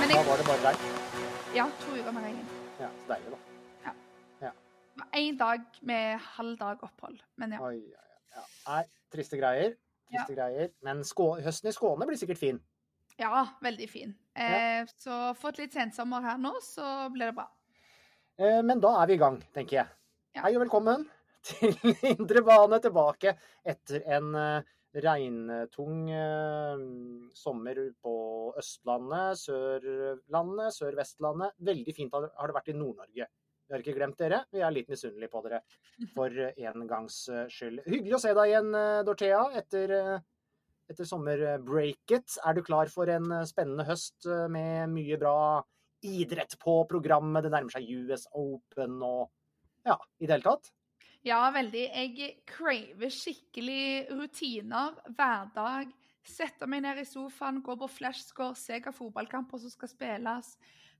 Men Da jeg, var det bare deg. ja, to uker med regn. Ja, så deilig, da. Én dag med halv dag opphold. Men ja. Oi, ja. Ja. Nei, triste greier. Triste greier. Men Skå høsten i Skåne blir sikkert fin. ja veldig fin. Eh, så fått litt sensommer her nå, så blir det bra. Eh, Men da er vi i gang, tenker jeg. Ja. Hei og velkommen til Indre bane tilbake etter en eh, regntung eh, sommer på Østlandet, Sørlandet, Sør-Vestlandet. Veldig fint har det vært i Nord-Norge. Vi har ikke glemt dere. Vi er litt misunnelige på dere for en gangs eh, skyld. Hyggelig å se deg igjen, eh, Dorthea, etter, eh, etter sommerbreaket. Er du klar for en eh, spennende høst eh, med mye bra idrett på programmet? Det nærmer seg US Open og ja, i det hele tatt? Ja, veldig. Jeg craver skikkelig rutiner hver dag. Sette meg ned i sofaen, gå på flashscore, se hva fotballkamper som skal spilles.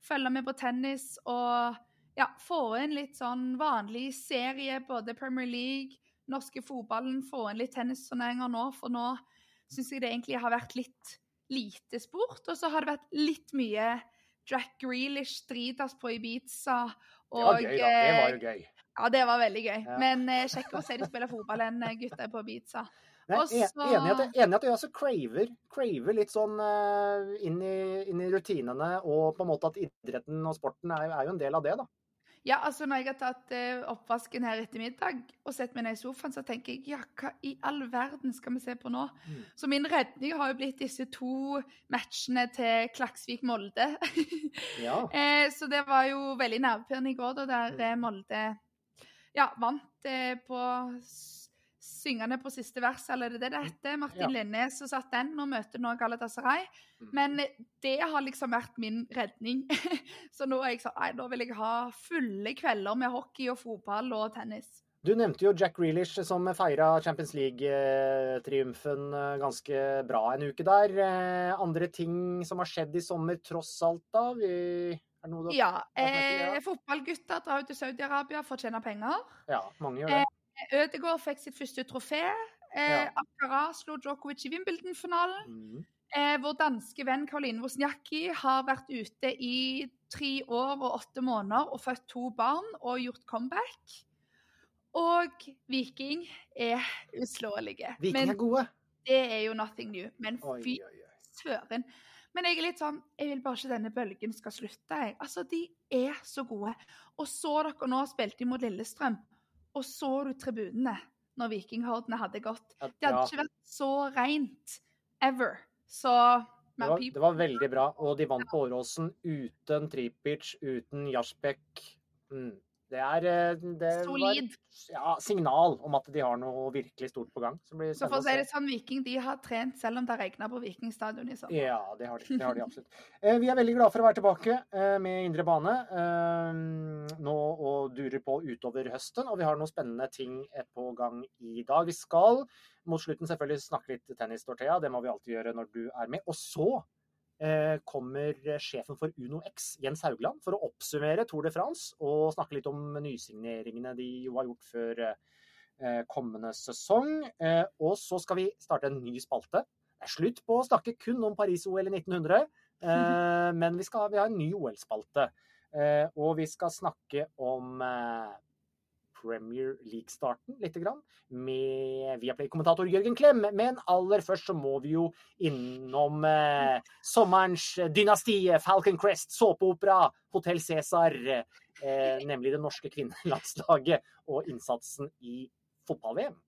Følge med på tennis og ja, få inn litt sånn vanlig serie, både Premier League, norske fotballen. Få inn litt tennisturneringer nå, for nå syns jeg det egentlig har vært litt lite sport. Og så har det vært litt mye Jack Grealish Stridas på Ibiza. Det var gøy, da. Det var jo gøy. Ja, det var veldig gøy. Ja. Men eh, kjekkere å se de spille fotball enn eh, gutta på pizza. Nei, og Enig i at, jeg- også craver, craver litt sånn uh, inn, i, inn i rutinene, og på en måte at idretten og sporten er, er jo en del av det, da. Ja, altså Når jeg har tatt uh, oppvasken her etter middag og sett meg ned i sofaen, så tenker jeg ja, hva i all verden skal vi se på nå? Mm. Så min redning har jo blitt disse to matchene til Klaksvik-Molde. Ja. eh, så det var jo veldig nervepirrende i går, da, der Mm. Molde ja, vant eh, på syngende på siste vers, eller det er det det det heter? Martin Ja. Lennes som satt den og møter nå Galatasaray. Mm. Men det har liksom vært min redning. Så nå er jeg sånn Nei, nå vil jeg ha fulle kvelder med hockey og fotball og tennis. Du nevnte jo Jack Grealish som feira Champions League-triumfen eh, ganske bra en uke der. Eh, Andre ting som har skjedd i sommer, tross alt, da? Vi, er noe Ja. Eh, fotballgutter drar ut til Saudi-Arabia for å tjene penger. Ja, mange gjør det. Ødegaard fikk sitt første trofé. Eh, Ja. Ankara slo Djokovic i Wimbledon-finalen. Mm. Eh, vår danske venn Karoline Wozniacki har vært ute i tre år og åtte måneder og født to barn og gjort comeback. Og Viking er uslåelige. Viking er gode. det er jo nothing new. Men fy søren. Men jeg er litt sånn Jeg vil bare ikke denne bølgen skal slutte. Jeg. Altså, de er så gode. Og så dere nå spilte imot Lillestrøm, og så du tribunene når vikinghordene hadde gått. Det hadde ikke vært så rent ever. Så Det var, det var veldig bra, og de vant på Åråsen uten Tripic, uten Jaspek. Mm. Det er eh, det Solid. Var, ja, signal om at de har noe virkelig stort på gang. Så for å si det sånn, Viking de har trent selv om det regna på Vikingstadion i sommer. Ja, det har de, det har de absolutt. Eh, Vi er veldig glade for å være tilbake eh, med Indre bane nå og durer på utover høsten. Og vi har noen spennende ting på gang i dag. Vi skal mot slutten selvfølgelig snakke litt tennis, Dorthea. Det må vi alltid gjøre når du er med. Og så kommer sjefen for UnoX, Jens Haugland, for å oppsummere Tour de France og snakke litt om nysigneringene de jo har gjort før eh, kommende sesong. Eh, og så skal vi starte en ny spalte. Det er slutt på å snakke kun om Paris-OL i 1900, eh, men vi skal vi har en ny OL-spalte. Eh, og vi skal snakke om eh, Premier League-starten litt med Viaplay-kommentator Jørgen Klem. Men aller først så må vi jo innom eh, sommerens dynasti, Falcon Crest, såpeopera, Hotell Cæsar, eh, nemlig det norske kvinnelandslaget og innsatsen i fotball-VM.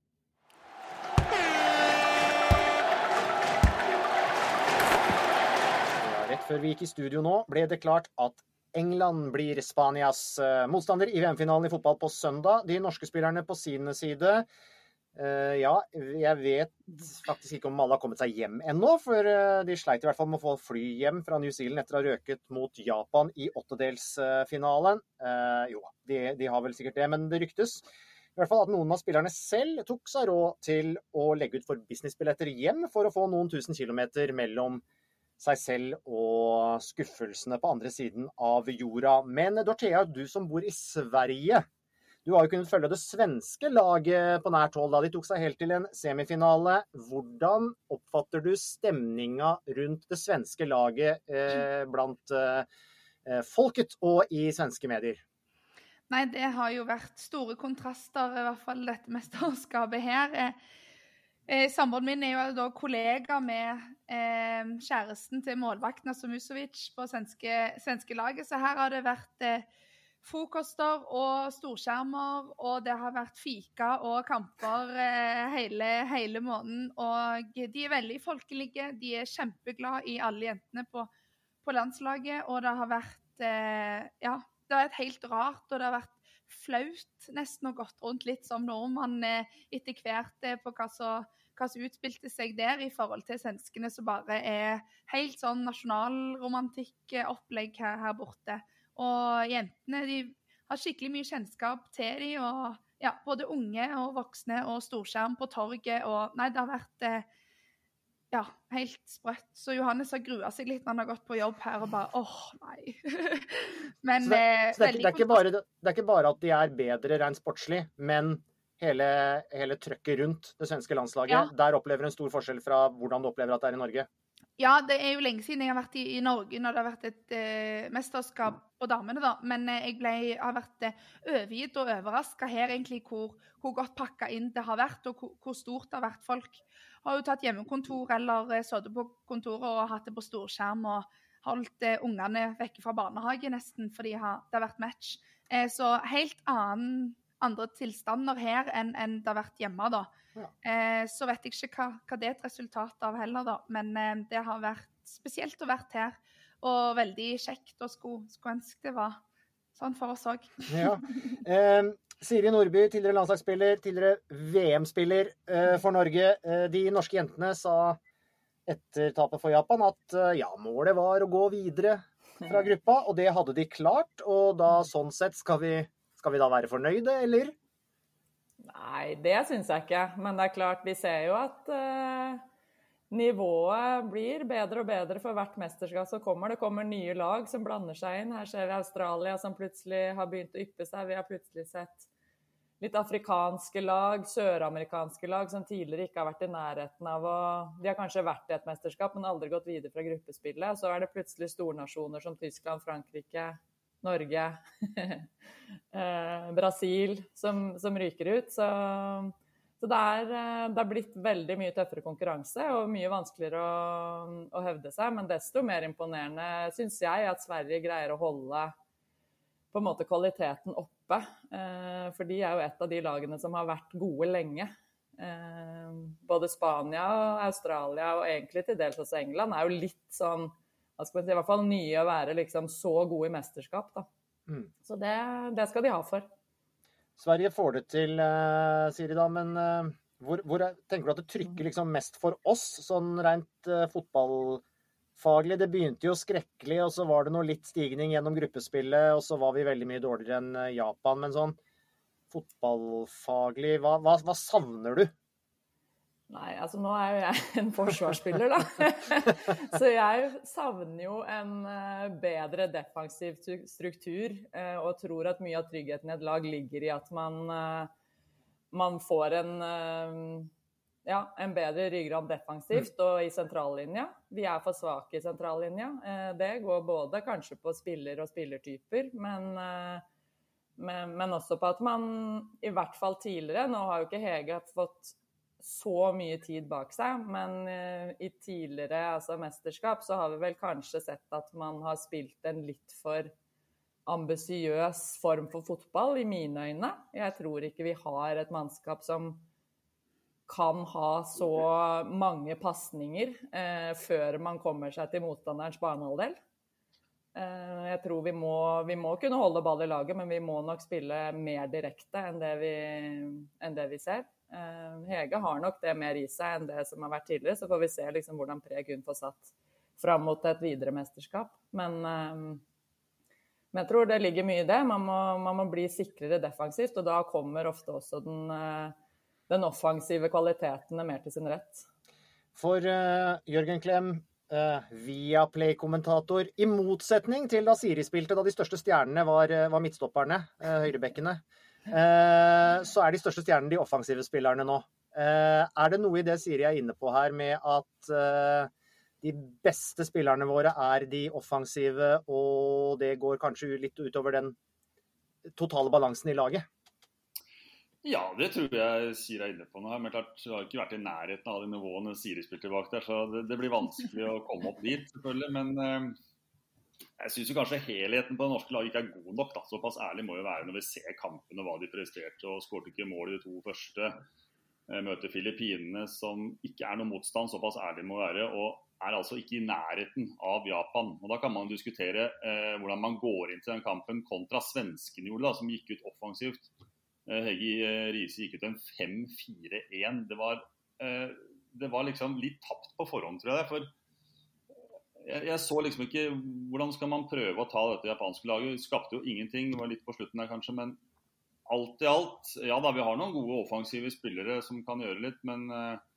Rett før vi gikk i studio nå, ble det klart at England blir Spanias eh, motstander i VM-finalen i fotball på søndag. De norske spillerne på sin side eh, Ja, jeg vet faktisk ikke om alle har kommet seg hjem ennå, for eh, de sleit i hvert fall med å få fly hjem fra New Zealand etter å ha røket mot Japan i åttedelsfinalen. Jo, de, de har vel sikkert det, men det ryktes i hvert fall at noen av spillerne selv tok seg råd til å legge ut for businessbilletter hjem for å få noen tusen kilometer mellom seg selv og skuffelsene på andre siden av jorda. Men Dorthea, du som bor i Sverige. Du har jo kunnet følge det svenske laget på nært hold da de tok seg helt til en semifinale. Hvordan oppfatter du stemninga rundt det svenske laget eh, blant eh, folket og i svenske medier? Nei, det har jo vært store kontraster, i hvert fall dette mesterskapet her. Eh, Eh, Samboeren min er jo da kollega med eh, kjæresten til målvakten Asumusovic på svenske, svenske laget, så her har det vært eh, frokoster og storskjermer, og det har vært fika og kamper eh, hele, hele, måneden. Og de er veldig folkelige. De er kjempeglade i alle jentene på, på landslaget. Og det har vært eh, Ja, det har vært helt rart, og det har vært flaut nesten og gått rundt litt som nordmann eh, etter hvert eh, på hva som, hva som utspilte seg der i forhold til svenskene, som bare er helt sånn nasjonalromantikk-opplegg her, her, borte. Og jentene de har skikkelig mye kjennskap til de, og ja, både unge og voksne og storskjerm på torget og Nei, det har vært eh, ja, helt sprøtt. Så Johannes har grua seg litt når han har gått på jobb her og bare åh, nei. men så det, eh, så det, er, det, er bare, det, er, ikke bare, at de er bedre rent sportslig, men hele, hele trøkket rundt det svenske landslaget. Ja. Der opplever en stor forskjell fra hvordan du opplever at det er i Norge. Ja, det er jo lenge siden jeg har vært i, i Norge når det har vært et eh, mesterskap på damene, da. Men eh, jeg ble, har vært eh, overgitt og overraska her egentlig hvor, hvor, godt pakka inn det har vært, og hvor, hvor, stort det har vært. Folk har jo tatt hjemmekontor eller eh, sittet på kontoret og hatt det på storskjerm og holdt eh, ungene vekke fra barnehage nesten fordi har, det har vært match. Eh, så helt annen andre tilstander her enn, enn det har vært hjemme. da. Ja. Eh, så vet jeg ikke hva, hva, det er et resultat av heller, da. Men det har vært spesielt å vært her. Og veldig kjekt, og skulle, skulle ønske det var sånn for oss òg. ja. Siri Nordby, tidligere landslagsspiller, tidligere VM-spiller eh, for Norge. Eh, de norske jentene sa etter tapet for Japan at eh, ja, målet var å gå videre fra gruppa, og det hadde de klart. Og da sånn sett skal vi skal vi da være fornøyde, eller? Nei, det syns jeg ikke. Men det er klart, vi ser jo at uh, nivået blir bedre og bedre for hvert mesterskap som kommer. Det kommer nye lag som blander seg inn. Her ser vi Australia som plutselig har begynt å yppe seg. Vi har plutselig sett litt afrikanske lag, søramerikanske lag som tidligere ikke har vært i nærheten av å De har kanskje vært i et mesterskap, men aldri gått videre fra gruppespillet. Så er det plutselig stornasjoner som Tyskland, Frankrike, Norge, eh, Brasil som, som, ryker ut. Så, så det, er, eh, det, er, blitt veldig mye tøffere konkurranse og mye vanskeligere å, å hevde seg. Men desto mer imponerende syns jeg at Sverige greier å holde på en måte kvaliteten oppe. Eh, for de er jo et av de lagene som har vært gode lenge. Både Spania, og Australia og egentlig til dels også England er jo litt sånn hva skal man si, i hvert fall nye å være liksom så gode i mesterskap. Da. Mm. Så det, det, skal de ha for. Sverige får det til, uh, Siri, da, men hvor, hvor, tenker du at det trykker liksom mest for oss, sånn rent uh, fotballfaglig? Det begynte jo skrekkelig, og så var det noe litt stigning gjennom gruppespillet, og så var vi veldig mye dårligere enn Japan. Men sånn fotballfaglig, hva, hva, hva savner du? Nei, altså nå er jo jeg en forsvarsspiller, da. Så jeg savner jo en eh, bedre defensiv struktur, eh, og tror at mye av tryggheten i et lag ligger i at man, eh, man får en, ja, en bedre ryggrad defensivt og i sentrallinja. Vi er for svake i sentrallinja. Det går både kanskje på spiller og spillertyper, men Men, men, også på at man i hvert fall tidligere Nå har jo ikke Hege fått så mye tid bak seg, men uh, i tidligere altså mesterskap så har vi vel kanskje sett at man har spilt en litt for ambisiøs form for fotball, i mine øyne. Jeg tror ikke vi har et mannskap som kan ha så mange pasninger eh, før man kommer seg til motstanderens banehalvdel. Eh, jeg tror vi må, vi må, kunne holde ball i laget, men vi må nok spille mer direkte enn det vi, enn det vi ser. Eh, Hege har nok det mer i seg enn det som har vært tidligere, så får vi se liksom hvordan preg hun får satt fram mot et videre mesterskap. Men, eh, men, jeg tror det ligger mye i det. Man må, man må, bli sikrere defensivt, og da kommer ofte også den, den offensive kvalitetene mer til sin rett. For uh, Jørgen Klem, uh, Viaplay-kommentator. I motsetning til da Siri spilte, da de største stjernene var, eh, var midtstopperne, uh, høyrebekkene, så er de største stjernene de offensive spillerne nå. er det noe i det Siri er inne på her, med at de beste spillerne våre er de offensive, og det går kanskje litt utover den totale balansen i laget? Ja, det tror jeg Siri er inne på nå. Men klart, du har ikke vært i nærheten av de nivåene Siri spilte bak der, så det, det, blir vanskelig å komme opp dit, selvfølgelig. Men eh, jeg syns kanskje helheten på det norske laget ikke er god nok. Da. Såpass ærlig må jo være når vi ser kampene, hva de presterte. og Skåret ikke mål i de to første. Eh, møter Filippinene, som ikke er noe motstand. Såpass ærlig må være. og er altså ikke i nærheten av Japan. Og Da kan man diskutere eh, hvordan man går inn til den kampen kontra svenskene gjorde, da, som gikk ut offensivt. Eh, Heggi Riise gikk ut en 5-4-1. Det, eh, det, var liksom litt tapt på forhånd, tror jeg. For jeg, så liksom ikke hvordan skal man prøve å ta dette japanske laget. Skapte jo ingenting. Det var litt på slutten der kanskje, men alt i alt Ja da, vi har noen gode offensive spillere som kan gjøre litt, men det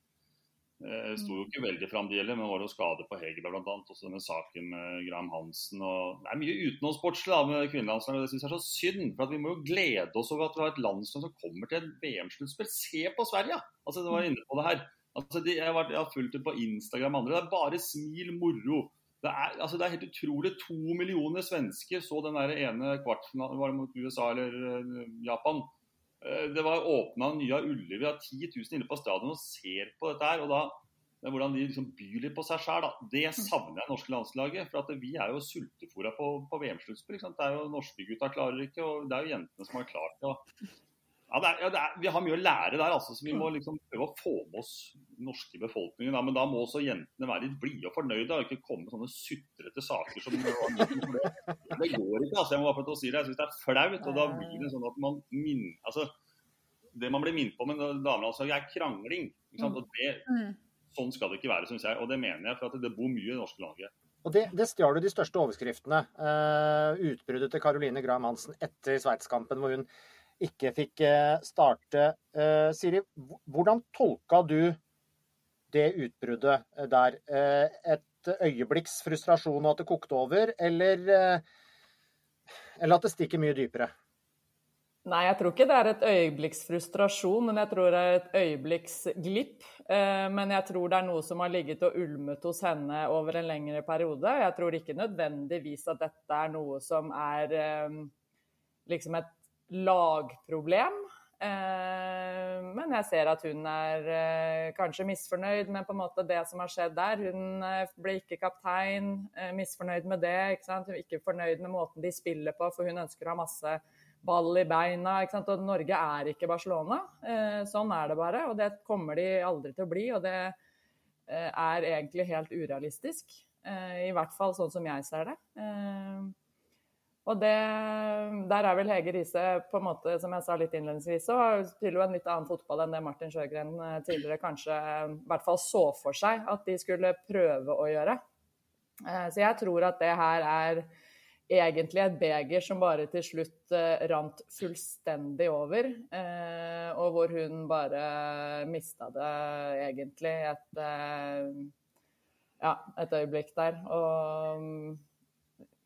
sto jo ikke veldig fram det gjelder, men var det jo skade på Hegerberg bl.a. Også denne saken med Graham Hansen. og Det er mye utenomsportslig med kvinnelandslaget, det syns jeg er så synd. for Vi må jo glede oss over at vi har et landslag som kommer til et VM-sluttspill. Se på Sverige! altså Det var inne på det her. Altså, de, jeg, har, har, fulgt det på Instagram og andre. Det er bare smil, moro. Det er, altså, det er helt utrolig. To millioner svensker så den der ene kvartfinalen var det mot USA eller uh, Japan. Eh, det var åpna nye Ullevi, vi har 10 000 inne på stadion og ser på dette her. og da det er hvordan de liksom byr litt på seg sjøl. Det savner jeg norske landslaget. For vi er jo sultefòra på, på VM-sluttspill. Det er jo Norske gutta klarer ikke, og det er jo jentene som har klart det. Ja, det er, ja, det er, vi har mye å lære der, altså, så vi må liksom prøve å få med oss norske befolkningen. Da. Men da må også jentene være litt blide og fornøyde, og ikke komme med sånne sutrete saker som det, det går ikke. altså, Jeg må bare få å si det. Jeg syns det er flaut. og da blir Det sånn at man min, altså, det man blir minnet på med damelandslaget, er krangling. Mm. Og det, mm. Sånn skal det ikke være, syns jeg. Og det mener jeg, for at det bor mye i det norske laget. Og Det, det stjal de største overskriftene. Uh, utbruddet til Caroline Graham Hansen etter Sveitskampen, hvor hun ikke fikk uh, starte. Uh, Siri, hvordan tolka du det utbruddet der? et øyeblikks frustrasjon og at det kokte over, eller, eller at det stikker mye dypere? Nei, jeg tror ikke det er et øyeblikks frustrasjon, men jeg tror det er et øyeblikks glipp. Eh, men jeg tror det er noe som har ligget og ulmet hos henne over en lengre periode. Jeg tror ikke nødvendigvis at dette er noe som er eh, liksom et lagproblem. Eh, men jeg ser at hun er kanskje misfornøyd med på en måte det som har skjedd der. Hun ble ikke kaptein, misfornøyd med det. Ikke sant? Hun er ikke fornøyd med måten de spiller på, for hun ønsker å ha masse ball i beina. ikke sant? Og Norge er ikke Barcelona. Eh, sånn er det bare. Og det kommer de aldri til å bli. Og det eh, er egentlig helt urealistisk. Eh, I hvert fall sånn som jeg ser det. Og det, der er vel Hege Riise, på en måte, som jeg sa litt innledningsvis, så spiller jo en litt annen fotball enn det Martin Sjøgren tidligere kanskje i hvert fall så for seg at de skulle prøve å gjøre. Så jeg tror at det her er egentlig et beger som bare til slutt eh, rant fullstendig over. Eh, og hvor hun bare mista det egentlig et, eh, ja, et øyeblikk der. Og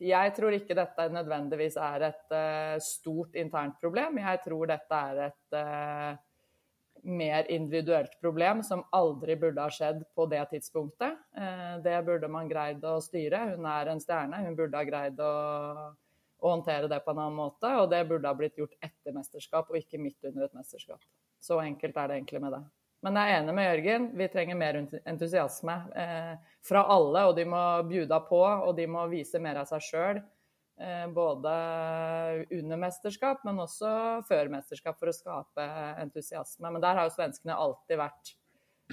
jeg tror ikke dette nødvendigvis er et uh, stort internt problem. Jeg tror dette er et uh, mer individuelt problem som aldri burde ha skjedd på det tidspunktet. Uh, det burde man greid å styre. Hun er en stjerne, hun burde ha greid å, å håndtere det på en annen måte. Og det burde ha blitt gjort etter mesterskap, og ikke midt under et mesterskap. Så enkelt er det egentlig med det. Men jeg er enig med Jørgen, vi trenger mer entusiasme eh, fra alle. Og de må bjuda på, og de må vise mer av seg sjøl. Eh, både under mesterskap, men også før mesterskap, for å skape entusiasme. Men der har jo svenskene alltid vært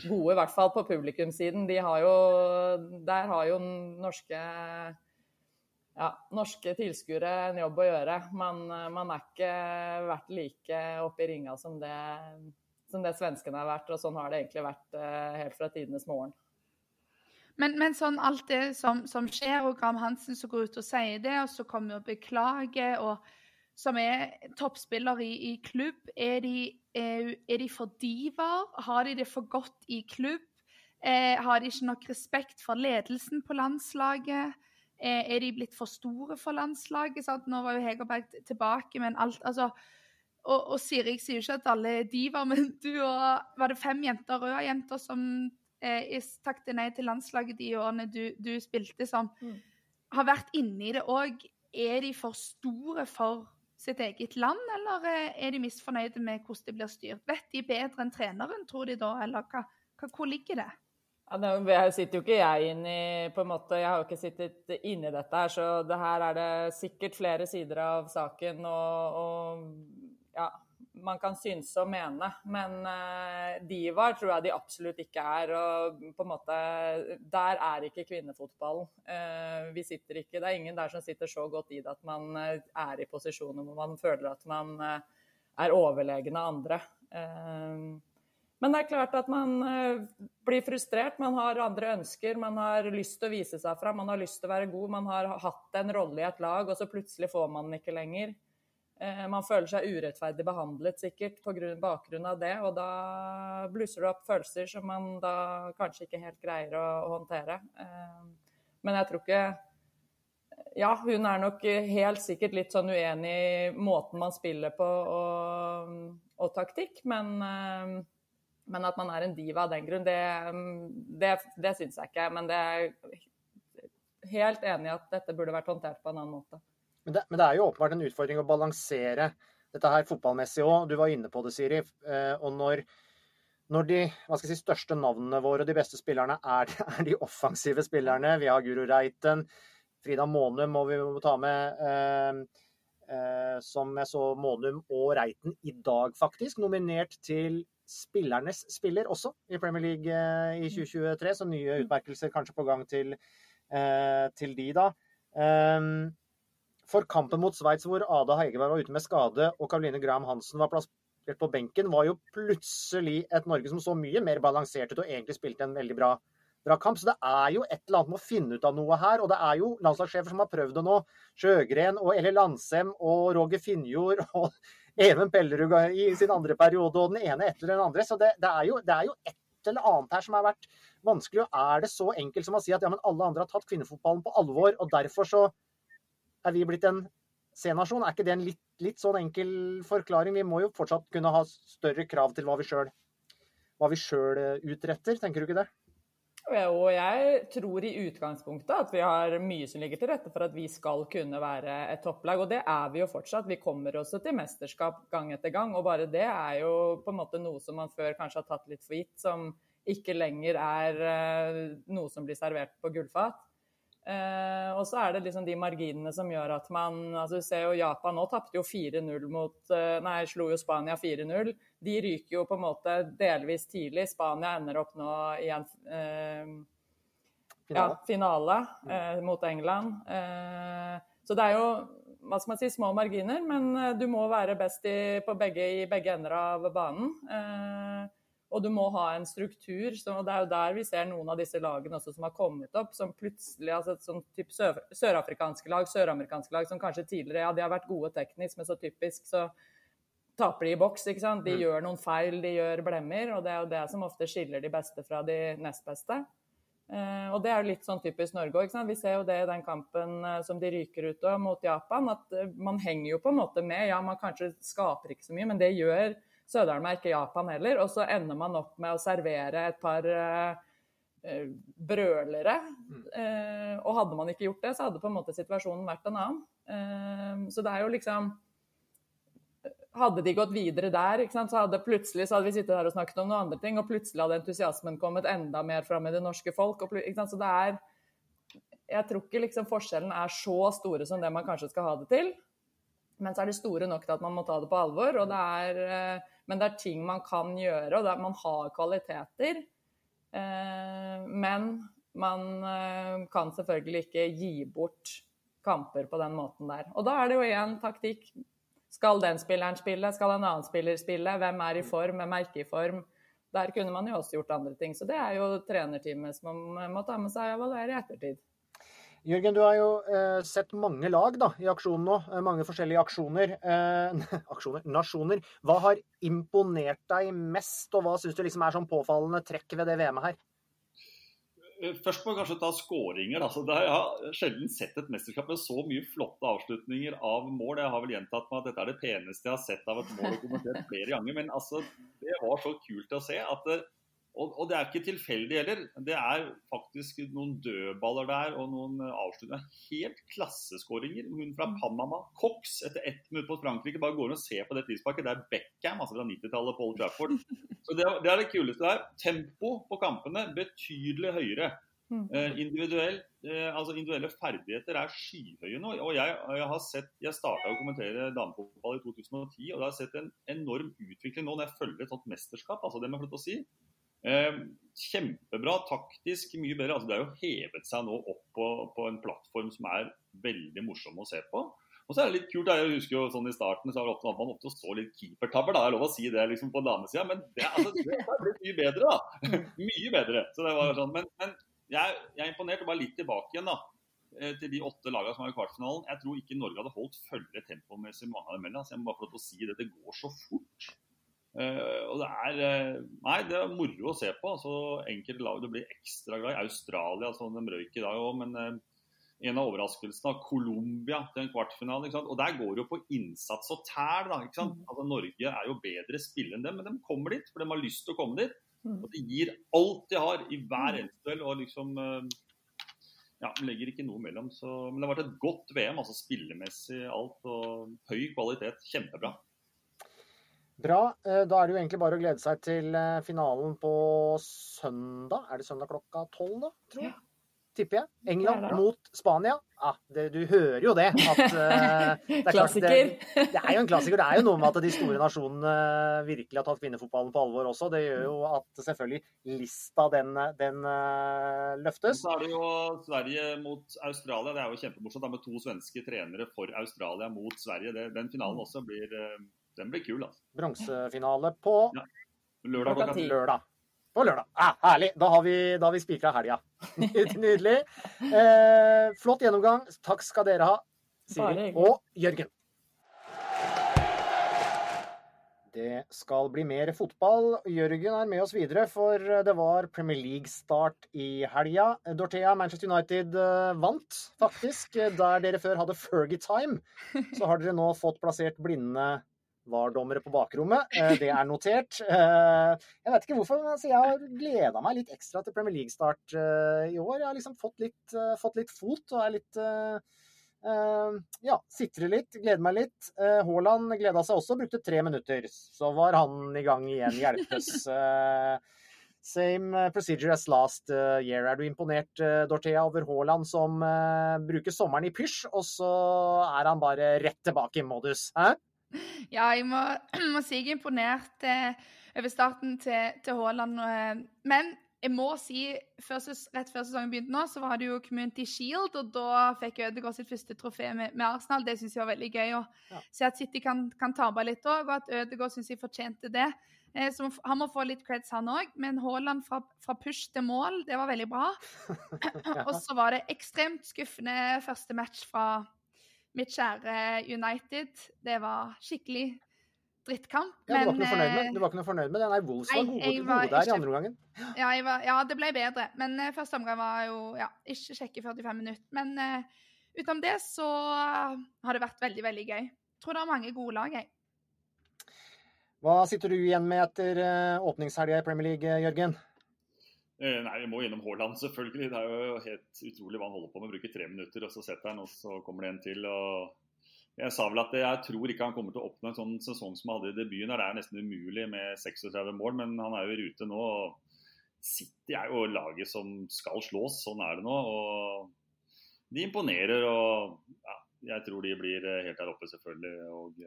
gode, i hvert fall på publikumssiden. De har jo, der har jo norske ja, norske tilskuere en jobb å gjøre. Man, man er ikke vært like oppe i ringa som det, som det svenskene har vært. Og sånn har det egentlig vært uh, helt fra tidenes morgen. Men, men, sånn alt det som, som, skjer, og Graham Hansen som går ut og sier det, og så kommer og beklager, og som er toppspiller i, i klubb, er de, er, er de, for diver? Har de det for godt i klubb? Eh, har de ikke nok respekt for ledelsen på landslaget? Eh, er de blitt for store for landslaget? Sant? Nå var jo Hegerberg tilbake, men alt altså, og, og Siri sier jo ikke at alle er diver, men du og Var det fem jenter, røde jenter, som eh, takket nei til landslaget de årene du, du spilte, som mm. har vært inne i det òg? Er de for store for sitt eget land, eller eh, er de misfornøyde med hvordan de blir styrt? Vet de bedre enn treneren, tror de da, eller hva, hva, hvor ligger det? Ja, det sitter jo ikke jeg inn i på en måte, Jeg har jo ikke sittet inni dette her, så det her er det sikkert flere sider av saken. Og, og ja, man kan synse og mene. Men uh, divaer tror jeg de absolutt ikke er. Og på en måte Der er ikke kvinnefotballen. Uh, vi sitter ikke Det er ingen der som sitter så godt i det at man uh, er i posisjoner hvor man føler at man er overlegen av andre. Men det er klart at man eh, blir frustrert. Man har andre ønsker. Man har lyst til å vise seg fram, man har lyst til å være god. Man har hatt en rolle i et lag, og så plutselig får man den ikke lenger. Eh, man føler seg urettferdig behandlet sikkert på bakgrunn av det, og da blusser det opp følelser som man da kanskje ikke helt greier å, håndtere. Eh, men jeg tror ikke Ja, hun er nok helt sikkert litt sånn uenig i måten man spiller på og, og taktikk, men men at man er en diva av den grunn, det, det, det syns jeg ikke. Men det er helt enig i at dette burde vært håndtert på en annen måte. Men det, men det er jo åpenbart en utfordring å balansere dette her fotballmessig òg. Du var inne på det, Siri. Eh, og når, når de si, største navnene våre og de beste spillerne er, er, de offensive spillerne Vi har Guro Reiten, Frida Månum må vi må ta med. Eh, eh, som jeg så Månum og Reiten i dag, faktisk, nominert til spillernes spiller også i Premier League i 2023. Så nye utmerkelser kanskje på gang til, til de, da. For kampen mot Sveits, hvor Ada Heigeberg var ute med skade og Karoline Graham Hansen var plassert på benken, var jo plutselig et Norge som så mye mer balansert ut og egentlig spilte en veldig bra, bra kamp. Så det er jo et eller annet med å finne ut av noe her. Og det er jo landslagssjefer som har prøvd det nå. Sjøgren og Elle Landsem og Roger Finjord og Even Pellerud i sin andre periode, og den ene etter den andre. Så det, det, er jo, det, er jo, et eller annet her som har vært vanskelig. Og er det så enkelt som å si at ja, men alle andre har tatt kvinnefotballen på alvor, og derfor så er vi blitt en C-nasjon? Er ikke det en litt, litt, sånn enkel forklaring? Vi må jo fortsatt kunne ha større krav til hva vi sjøl eh, utretter, tenker du ikke det? Og jeg tror i utgangspunktet at vi har mye som ligger til rette for at vi skal kunne være et topplag. Og det er vi jo fortsatt. Vi kommer også til mesterskap gang etter gang. Og bare det er jo på en måte noe som man før kanskje har tatt litt for gitt, som ikke lenger er eh, noe som blir servert på gullfat. Eh, og så er det liksom de marginene som gjør at man altså Du ser jo Japan nå tapte jo 4-0 mot eh, Nei, slo jo Spania 4-0. De ryker jo på en måte delvis tidlig. Spania ender opp nå i en eh, ja, finale eh, mot England. Eh, så det er jo hva skal man si, små marginer, men eh, du må være best i, begge, i begge ender av banen. Eh, og du må ha en struktur. Så, og Det er jo der vi ser noen av disse lagene også som har kommet opp, som plutselig altså sånn type sør, sørafrikanske lag, søramerikanske lag, som kanskje tidligere ja, de har vært gode teknisk, men så typisk så taper de i boks. ikke sant? De mm. gjør noen feil, de gjør blemmer. Og det er jo det som ofte skiller de beste fra de nest beste. Uh, og det er jo litt sånn typisk Norge òg. Vi ser jo det i den kampen uh, som de ryker ut av mot Japan, at uh, man henger jo på en måte med. Ja, man kanskje skaper ikke så mye, men det gjør Sødalen er ikke Japan heller. Og så ender man opp med å servere et par uh, brølere uh, og hadde man ikke gjort det, så hadde på en måte situasjonen vært en annen. Så det er jo liksom hadde de gått videre der, så hadde plutselig så hadde vi sittet der og snakket om noen andre ting, og plutselig hadde entusiasmen kommet enda mer fram i det norske folk. Så det er Jeg tror ikke liksom forskjellen er så store som det man kanskje skal ha det til. Men så er de store nok til at man må ta det på alvor. og Det er, eh, men det er ting man kan gjøre, og man har kvaliteter. Eh, men man eh, kan selvfølgelig ikke gi bort kamper på den måten der. Og da er det jo igjen taktikk skal den spilleren spille? Skal en annen spiller spille? Hvem er i form? Hvem er ikke i form? Der kunne man jo også gjort andre ting. Så det er jo trenerteamet som man må ta med seg og evaluere i ettertid. Jørgen, du har jo eh, sett mange lag da, i aksjon nå. Eh, mange forskjellige aksjoner. Eh, aksjoner. Nasjoner. Hva har imponert deg mest, og hva syns du liksom er sånn påfallende trekk ved det VM-et her? Eh, først må vi kanskje ta skåringer. Altså, jeg har sjelden sett et mesterskap med så mye flotte avslutninger av mål. Jeg har vel gjentatt meg at dette er det peneste jeg har sett av et mål og kommentert flere ganger. Men altså, det var så kult å se at det, og, og, det er ikke tilfeldig heller. Det er faktisk noen dødballer der og noen avslutninger. Helt klasseskåringer. Hun fra mm. Panama, Cox, etter ett minutt mot Frankrike, bare går og ser på det frisparket. Det er Beckham, altså fra 90-tallet, Paul Trafford. Så det, det, er det kuleste der. Tempo på kampene betydelig høyere. Mm. Eh, individuell, eh, altså individuelle ferdigheter er skyhøye nå. og Jeg, jeg har sett, jeg starta å kommentere damefotball i 2010, og jeg har sett en enorm utvikling nå når jeg følger et sånt mesterskap. altså det med å si. Eh, kjempebra, taktisk mye bedre. Altså, det har jo hevet seg nå opp på, på, en plattform som er veldig morsom å se på. Og så er det litt kult, jeg husker jo sånn i starten så var det ofte, man ofte så litt keepertabber. da, er lov å si det liksom på damesida, men det, altså, det har blitt mye bedre. da. Mye bedre. Så det var sånn, Men, men jeg, jeg, er imponert. og Bare litt tilbake igjen da, eh, til de åtte lagene som var i kvartfinalen. Jeg tror ikke Norge hadde holdt følge tempomessig mange av dem heller. Altså, jeg må bare få lov til å si det. Det går så fort. Uh, og det er uh, Nei, det er moro å se på. Altså, enkelte lag du blir ekstra glad i. Australia, altså, de røyk i dag òg, men uh, en av overraskelsene av Colombia til en kvartfinale. Og der går det jo på innsats og tæl. da? Mm. Altså, Norge er jo bedre spill enn dem, men de kommer dit, for de har lyst til å komme dit. Mm. Og de gir alt de har i hver mm. eneste duell. Og liksom ja, legger ikke noe mellom. Så, men det har vært et godt VM, altså spillemessig alt. Og høy kvalitet. Kjempebra. Bra. Eh, da er det jo egentlig bare å glede seg til eh, finalen på søndag. Er det søndag klokka tolv, da? Tror jeg. Ja. Tipper jeg. England mot Spania. Ah, det, du hører jo det. At, uh, det klassiker. Det, det, er jo en klassiker. Det er jo noe med at de store nasjonene virkelig har tatt kvinnefotballen på alvor også. Det gjør jo at selvfølgelig lista den, den uh, løftes. Så er det jo Sverige mot Australia. Det er jo kjempemorsomt da, med to svenske trenere for Australia mot Sverige. Det, den finalen også blir uh, den blir kul, altså. Bronsefinale på ja. lørdag klokka ti. Lørdag. På lørdag. Ah, herlig. Da har vi, da vi spikra helga. Nydelig. Eh, flott gjennomgang. Takk skal dere ha, Siri og Jørgen. Det skal bli mer fotball. Jørgen er med oss videre, for det var Premier League-start i helga. Dorthea, Manchester United eh, vant faktisk. Der dere før hadde Fergie-time, så har dere nå fått plassert blinde VAR-dommere på bakrommet. Eh, det er notert. Eh, jeg vet ikke hvorfor, men jeg har gleda meg litt ekstra til Premier League-start eh, i år. Jeg har liksom fått litt, fått litt fot og er litt ja, sitrer litt, gleder meg litt. Haaland gleda seg også, brukte tre minutter. Så var han i gang igjen, hjelpes. Same procedure as last year. Er du imponert, Dorthea, over Haaland som bruker sommeren i pysj, og så er han bare rett tilbake i modus? Hæ? Ja, jeg må, må si jeg er imponert eh, over starten til, til Haaland. Eh, men jeg må si, før, rett før sesongen begynte nå, så var det jo Community Shield, og da fikk Ødegaard sitt første trofé med, med, Arsenal. Det syns jeg var veldig gøy å ja. se at City kan, kan tape litt òg, og at Ødegaard syns jeg fortjente det. Eh, så han må få litt creds, han òg. Men Haaland fra, fra, push til mål, det var veldig bra. ja. Og så var det ekstremt skuffende første match fra mitt kjære United. Det var skikkelig drittkamp. Ja, du, var men, med, du var ikke noe fornøyd med, det? Nei, Wolves var gode, gode der i andre omgangen. Ja, var, ja, det ble bedre. Men uh, første omgang var jo ja, ikke kjekke 45 minutter. Men uh, utenom det så har det vært veldig, veldig gøy. Tror det er mange gode lag, jeg. Hva sitter du igjen med etter uh, åpningshelga i Premier League, Jørgen? Eh, nei, vi må gjennom Haaland, selvfølgelig. Det er jo helt utrolig hva han holder på med. Bruker tre minutter, og så setter han, og så kommer det en til. og jeg sa vel at jeg tror ikke han kommer til å oppnå en sånn sesong som han hadde i debuten. Det er nesten umulig med 36 mål, men han er jo i rute nå. og City er jo laget som skal slås, sånn er det nå. og De imponerer og ja, jeg tror de blir helt der oppe, selvfølgelig. Og,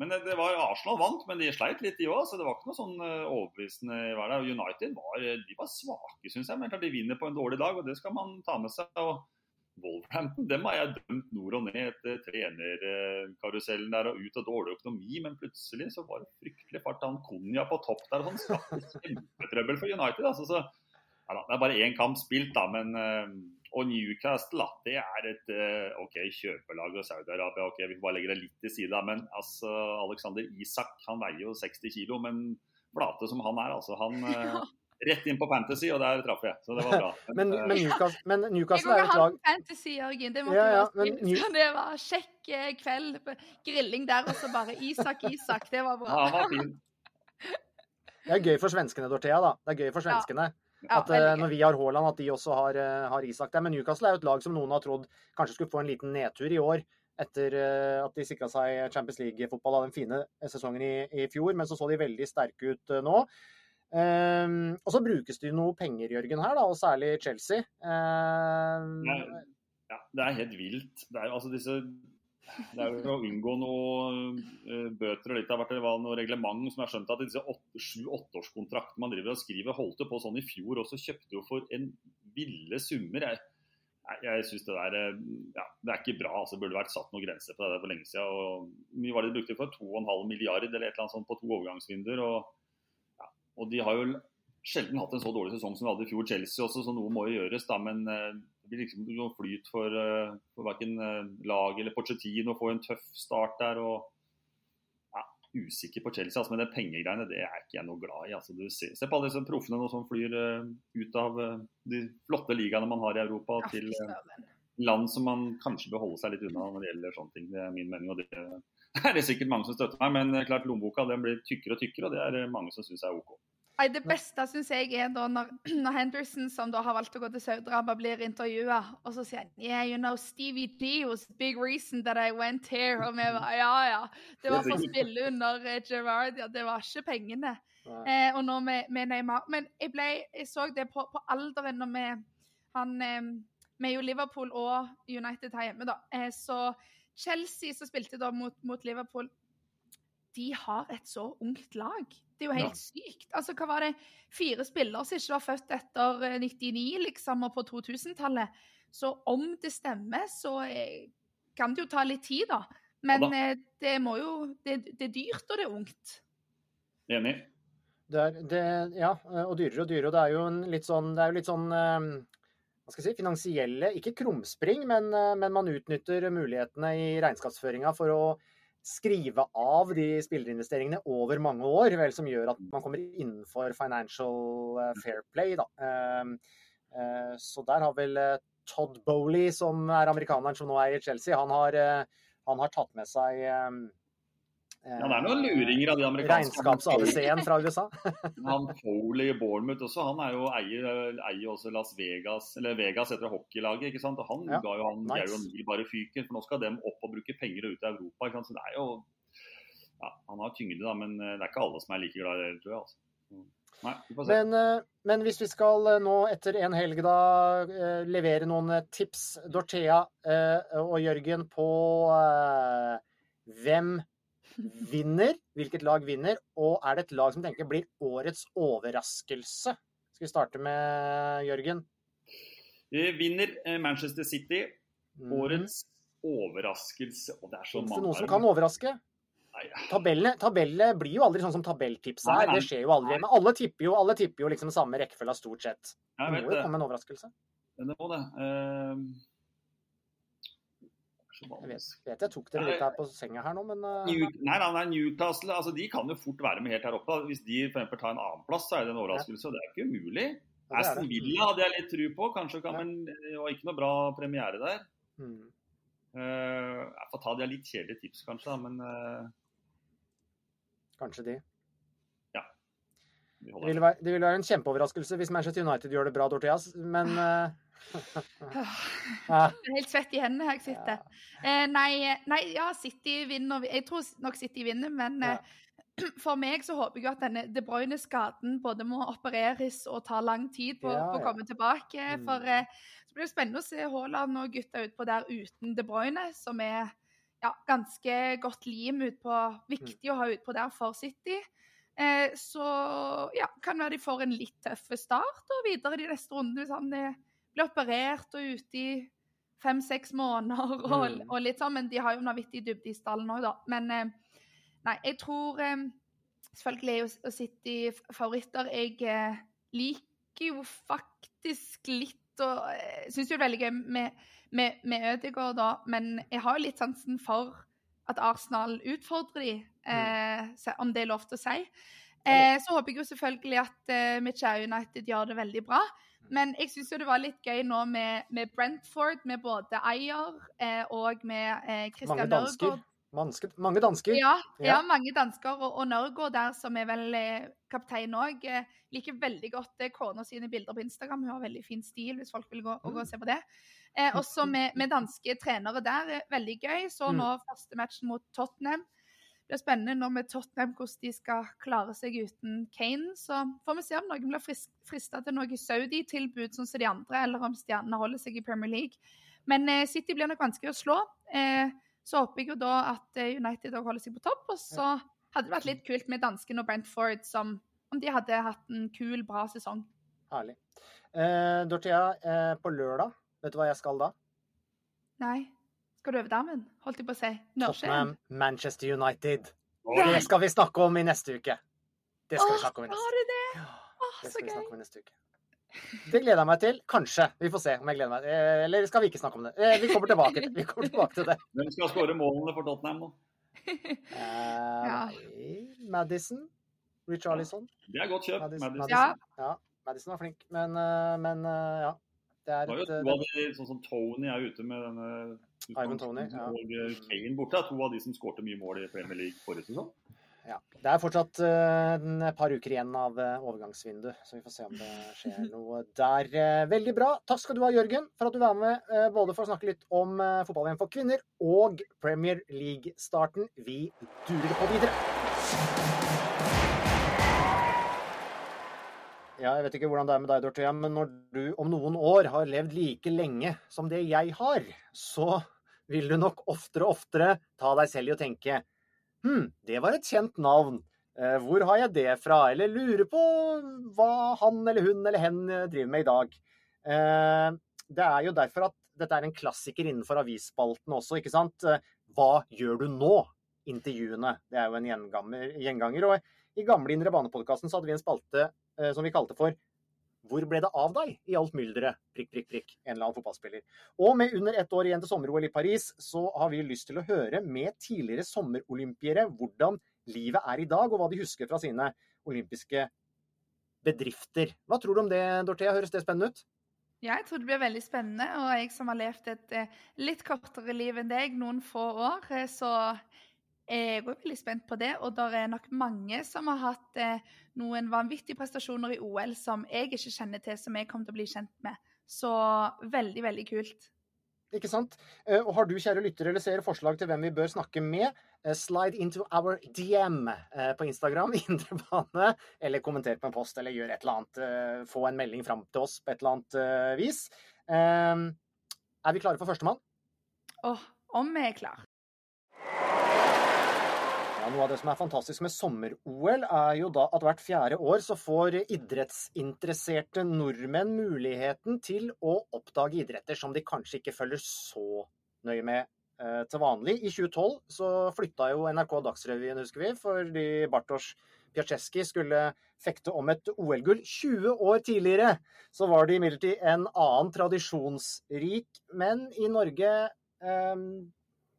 men det var Arsenal vant, men de sleit litt, de òg. Så det var ikke noe sånn overbevisende i hverdag. United var, de var svake, syns jeg. Men de vinner på en dårlig dag, og det skal man ta med seg. og Wolverhampton dem har jeg dømt nord og ned etter trenerkarusellen der og ut av dårlig økonomi, men plutselig så var det fryktelig fart. Han Konja på topp der, og sånn skapte kjempetrøbbel for United. Altså, så, ja, det er bare én kamp spilt, da, men og Newcastle, da, det er et OK, kjøpelag og Saudi-Arabia. ok, Vi får bare legge det litt til side, men altså, Alexander Isak han veier jo 60 kilo, men flate som han er, altså han rett inn på Fantasy, og der traff jeg. Så det var bra. men, men, Newcastle, men Newcastle er et lag Fantasy, Jørgen. Det måtte ja, ja, men, New... Det var kjekk kveld, grilling der, og så bare Isak, Isak. Det var bra. Ja, han var fin. Det er gøy for svenskene, Dorthea. da. Det er gøy for svenskene. Ja. At ja, Når vi har Haaland, at de også har, har Isak der. Men Newcastle er jo et lag som noen har trodd kanskje skulle få en liten nedtur i år. Etter at de sikra seg Champions League-fotball av den fine sesongen i, i fjor. Men så så de veldig sterke ut nå. Um, og så brukes det jo noe penger, Jørgen, her, da, og særlig Chelsea. Um, ja, det er helt vilt. Det er jo altså disse det er jo å unngå noe uh, bøter og litt av hvert det var noe reglement som jeg skjønt at disse sju-åtteårskontraktene man driver og skriver, holdt på sånn i fjor også, kjøpte jo for en ville summer. Jeg, jeg, synes det der ja, det er ikke bra. altså Det burde vært satt noen grenser på det der for lenge siden. Og mye var det de brukte for? 2,5 milliard eller et eller annet sånt på to overgangsvinduer. og og de har jo sjelden hatt en så dårlig sesong som vi hadde i fjor, Chelsea også, så noe må jo gjøres. da, Men eh, det blir liksom noe flyt for, uh, for verken uh, lag eller Pochettino å få en tøff start der. og ja, Usikker på Chelsea, altså, men det pengegreiene det er ikke jeg noe glad i. altså du ser, Se på alle disse proffene som flyr ut av de flotte ligaene man har i Europa, til land som man kanskje bør holde seg litt unna når det gjelder sånne ting. Det er min mening. og det er det sikkert mange som støtter meg, men klart lommeboka den blir tykkere og tykkere, og det er mange som syns er OK. Det beste syns jeg er da når, når, Henderson, som da har valgt å gå til Saudi-Arabia, blir intervjua, og så sier han Yeah, you know, Stevie D was the big reason that I went here. Og vi var ja, ja. Det var for å spille under uh, Gerard, ja. Det var ikke pengene. Eh, og nå med, med, Neymar. Men jeg, ble, jeg så det på, på alderen når vi han, eh, Vi er jo Liverpool og United her hjemme, da. Eh, så Chelsea, som spilte da mot, mot Liverpool, de har et så ungt lag. Det er jo helt ja. sykt. Altså, hva var det? Fire spillere som ikke var født etter 99, eh, liksom, og på 2000-tallet. Så om det stemmer, så eh, kan det jo ta litt tid, da. Men da. Eh, det må jo det, det, er dyrt, og det er ungt. Enig. Det er, det, ja, og dyrere og dyrere. Og det er jo en litt sånn, det er jo litt sånn hva skal jeg si, finansielle, ikke krumspring, men, men man utnytter mulighetene i regnskapsføringa for å skrive av de spillerinvesteringene over mange år, vel, som gjør at man kommer innenfor financial eh, fair play. Da. Ehm, eh, så der har vel eh, Todd Bowley, som er amerikaneren som nå er i Chelsea, han har, han har tatt med seg ehm, ja, det er noen luringer av de amerikanske Regnskaps-ABC-en fra USA. han Foley i Bournemouth også, han er jo eier, eier også Las Vegas, eller Vegas etter hockeylaget. ikke sant? Og Han ja, ga jo han nice. Gary bare fyken, for nå skal de opp og bruke penger ut i Europa. ikke sant? Så det er jo ja, Han har tyngde, da, men eh, det er ikke alle som er like glad i det, tror jeg. altså. Nei, men, eh, men, hvis vi skal eh, nå etter en helg da levere noen tips, Dorthea og Jørgen, på hvem vinner, hvilket lag vinner, og er det et lag som tenker blir årets overraskelse? Skal vi starte med Jørgen? Vinner eh, Manchester City. Årets Årets overraskelse Og det er så mange Fins det noen som kan overraske? Tabellene, tabellene, blir jo aldri sånn som tabelltips er. Det skjer jo aldri. Men alle tipper jo, alle tipper jo liksom samme rekkefølge stort sett. Det må jo komme en overraskelse. Det må det. Uh... Jeg vet, vet jeg tok dere litt her på senga her nå, men uh... New, Nei, nei, Newcastle altså, de kan jo fort være med helt her oppe. Hvis de for tar en annen plass, så er det en overraskelse. og Det er ikke umulig. Aston Villa hadde jeg litt tru på, kanskje kan, men og ikke noe bra premiere der. Mm. Uh, jeg får ta de litt kjedelige tips, kanskje, men uh... Kanskje de. Ja. vi Det ville være, det ville være en kjempeoverraskelse hvis Manchester United gjør det bra, Dorteas, men eh, er helt svett i hendene her jeg sitter. Eh, nei, nei, ja, City vinner. Jeg tror nok City vinner, men Ja. eh, for meg så håper jeg at denne De Bruyne-skaden både må opereres og ta lang tid på, Ja, på å komme tilbake. Mm. For eh, så blir det spennende å se Haaland og gutta utpå der uten De Bruyne, som er ja, ganske godt lim utpå. Viktig å ha utpå der for City. Eh, så ja, kan være de får en litt tøff start og videre de neste rundene. Hvis eh, operert og ute i fem-seks måneder og, Mm. og litt sånn. Men de har jo vanvittig dybde i stallen òg, da. Men eh, nei, jeg tror eh, Selvfølgelig er jo City favoritter. Jeg eh, liker jo faktisk litt og syns jo det er veldig gøy med, med, med Ødegaard, da. Men jeg har jo litt sansen for at Arsenal utfordrer de, eh, om det er lov til å si. Eh, så håper jeg jo selvfølgelig at eh, Mitchell United gjør det veldig bra. Men jeg syns jo det var litt gøy nå med, med Brentford, med både Ayer eh, og med eh, Christian Mange dansker. Manske, mange dansker. Ja, ja. Ja. mange dansker. Og, og Nørgaard der, som er vel eh, kaptein òg, eh, liker veldig godt eh, kona sine bilder på Instagram. Hun har veldig fin stil, hvis folk vil gå, og, gå og se på det. Eh, også med, med danske trenere der. eh, Veldig gøy. Så Mm. nå første matchen mot Tottenham. Det blir spennende nå med Tottenham hvordan de skal klare seg uten Kane. Så får vi se om noen blir fris frista til noe Saudi-tilbud, sånn som de andre, eller om stjernene holder seg i Premier League. Men eh, City blir nok vanskelig å slå. Eh, så håper jeg jo da at eh, United òg holder seg på topp. Og så hadde det vært litt kult med dansken og Brentford, som om de hadde hatt en kul, bra sesong. Herlig. Eh, Dorthea, eh, på lørdag, vet du hva jeg skal da? Nei. Skal du over dammen? Holdt jeg på å si. Tottenham, Manchester United. Det skal vi snakke om i neste uke. Det skal vi snakke om i neste har du det? Ja, Åh, det så skal vi snakke om i neste uke. Det gleder jeg meg til. Kanskje. Vi får se om jeg gleder meg. Eh, Eller skal vi ikke snakke om det? Eh, Vi kommer tilbake til, vi kommer tilbake til det. Hvem skal skåre målene for Tottenham nå? Eh, Ja. Madison. Richarlison. Det er godt kjøpt. Madison. Madison. Ja. Ja, Madison var flink. Men, men ja. Det er Det var jo det, sånn som Tony er ute med denne Ivan Tony ja. Og eh, Kane borte to av de som skårte mye mål i Premier League forrige sesong. Ja. Det er fortsatt eh, en- et par uker igjen av eh, overgangsvinduet, så vi får se om det skjer noe der. Eh, Veldig bra. Takk skal du ha, Jørgen, for at du var med eh, både for å snakke litt om uh, fotball-VM for kvinner og Premier League-starten. Vi durer på videre. Ja, jeg vet ikke hvordan det er med deg, Dorthea, men når du om noen år har levd like lenge som det jeg har, så vil du nok oftere og oftere ta deg selv i å tenke Hm, det var et kjent navn. Eh, Hvor har jeg det fra? Eller lurer på hva han eller hun eller hen eh, driver med i dag. Eh, Det er jo derfor at dette er en klassiker innenfor avisspalten også, ikke sant. Hva gjør du nå? Intervjuene. Det er jo en gjenganger. Og i gamle Indre Bane-podkasten så hadde vi en spalte som vi kalte for hvor ble det av deg i alt mylderet? Prikk, prikk, prikk. En eller annen fotballspiller. Og med under ett år igjen til sommer-OL i Paris, så har vi lyst til å høre med tidligere sommerolympiere hvordan livet er i dag, og hva de husker fra sine olympiske bedrifter. Hva tror du om det, Dorthea? Høres det spennende ut? Ja, jeg tror det blir veldig spennende. Og jeg som har levd et eh, litt kortere liv enn deg, noen få år, eh, så jeg er veldig spent på det. Og det er nok mange som har hatt eh, noen vanvittige prestasjoner i OL som jeg ikke kjenner til, som jeg kommer til å bli kjent med. Så veldig, veldig kult. Ikke sant? Eh, Og har du, kjære lyttere eller seere, forslag til hvem vi bør snakke med, eh, slide into our DM eh, på Instagram, Indre Bane, eller kommenter på en post, eller gjør et eller annet. eh, Få en melding fram til oss på et eller annet eh, vis. Eh, Er vi klare for førstemann? Åh, om vi er klar. Ja, Noe av det som er fantastisk med sommer-OL, er jo da at hvert fjerde år så får idrettsinteresserte nordmenn muligheten til å oppdage idretter som de kanskje ikke følger så nøye med eh, til vanlig. I 2012 så flytta jo NRK Dagsrevyen, husker vi, fordi Bartosz Piaceski skulle fekte om et OL-gull. 20 år tidligere så var det imidlertid en annen tradisjonsrik, men i Norge eh,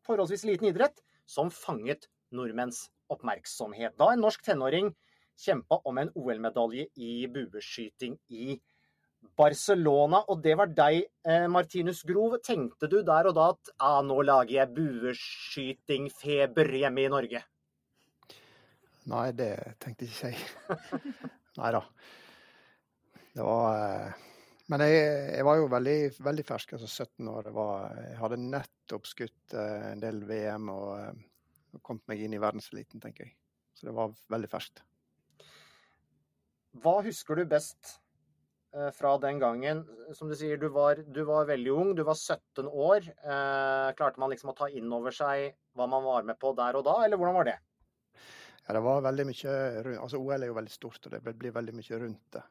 forholdsvis liten idrett som fanget nordmenns oppmerksomhet. Da en norsk tenåring kjempa om en OL-medalje i bueskyting i Barcelona. Og det var deg, eh, Martinus Grov. Tenkte du der og da at ah, nå lager jeg bueskytingfeber hjemme i Norge? Nei, det tenkte ikke jeg. Nei da. Det var eh, Men jeg, jeg, var jo veldig, veldig fersk, altså 17 år. Var, jeg hadde nettopp skutt eh, en del VM og, og kommet meg inn i verdenseliten, tenker jeg. Så det var veldig ferskt. Hva husker du best fra den gangen? Som du sier, du var, du var veldig ung, du var 17 år. Eh, klarte man liksom å ta inn over seg hva man var med på der og da, eller hvordan var det? Ja, det var veldig mye rundt altså OL er jo veldig stort, og det blir veldig mye rundt det.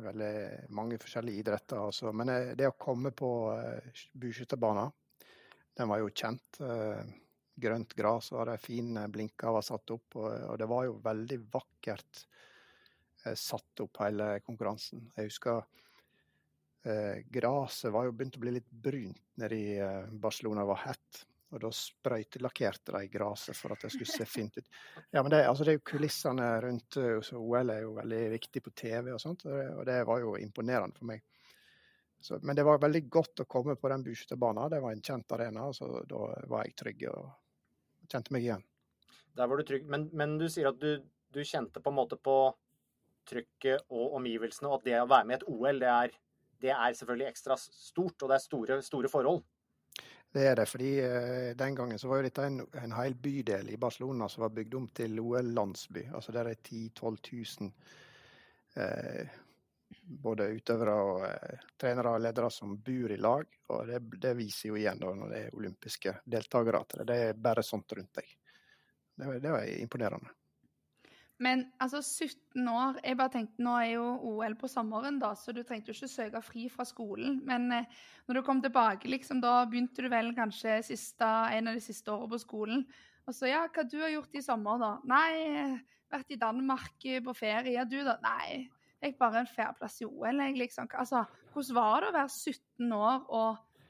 Veldig mange forskjellige idretter. Altså. Men eh, det å komme på uh, bueskytterbanen, den var jo kjent. Grønt gress og det fine blinker var satt opp. Og, og, det var jo veldig vakkert eh, satt opp, hele konkurransen. Jeg husker eh, gresset var jo begynt å bli litt brunt nede i Barcelona, var hett. Og da sprøytelakkerte de gresset for at det skulle se fint ut. Ja, men det, altså det er jo kulissene rundt OL er jo veldig viktig på TV og sånt, og det var jo imponerende for meg. Så, men det var veldig godt å komme på den bueskytterbanen. Det var en kjent arena, så da var jeg trygg og kjente meg igjen. Der var du trygg, men, men du sier at du, du, kjente på en måte på trykket og omgivelsene, og at det å være med i et OL, det er, det er selvfølgelig ekstra stort, og det er store, store forhold? Det er det, fordi eh, den gangen så var jo dette en, en hel bydel i Barcelona som var bygd om til OL-landsby. Altså der er 10 000-12 000 eh, både utøvere og eh, trenere og ledere som bor i lag. Og det, det viser jo igjen da når det er olympiske deltakere at det er bare sånt rundt deg. Det, det var imponerende. Men altså 17 år Jeg bare tenkte nå er jo OL på sommeren, da, så du trengte jo ikke søke fri fra skolen. Men eh, når du kom tilbake, liksom, da begynte du vel kanskje siste, en av de siste årene på skolen. Og så ja, hva du har gjort i sommer, da? Nei, vært i Danmark på ferie. Ja, du da? Nei, jeg bare en fjerdeplass i OL. Jeg, liksom. Altså, hvordan var det å være 17 år og,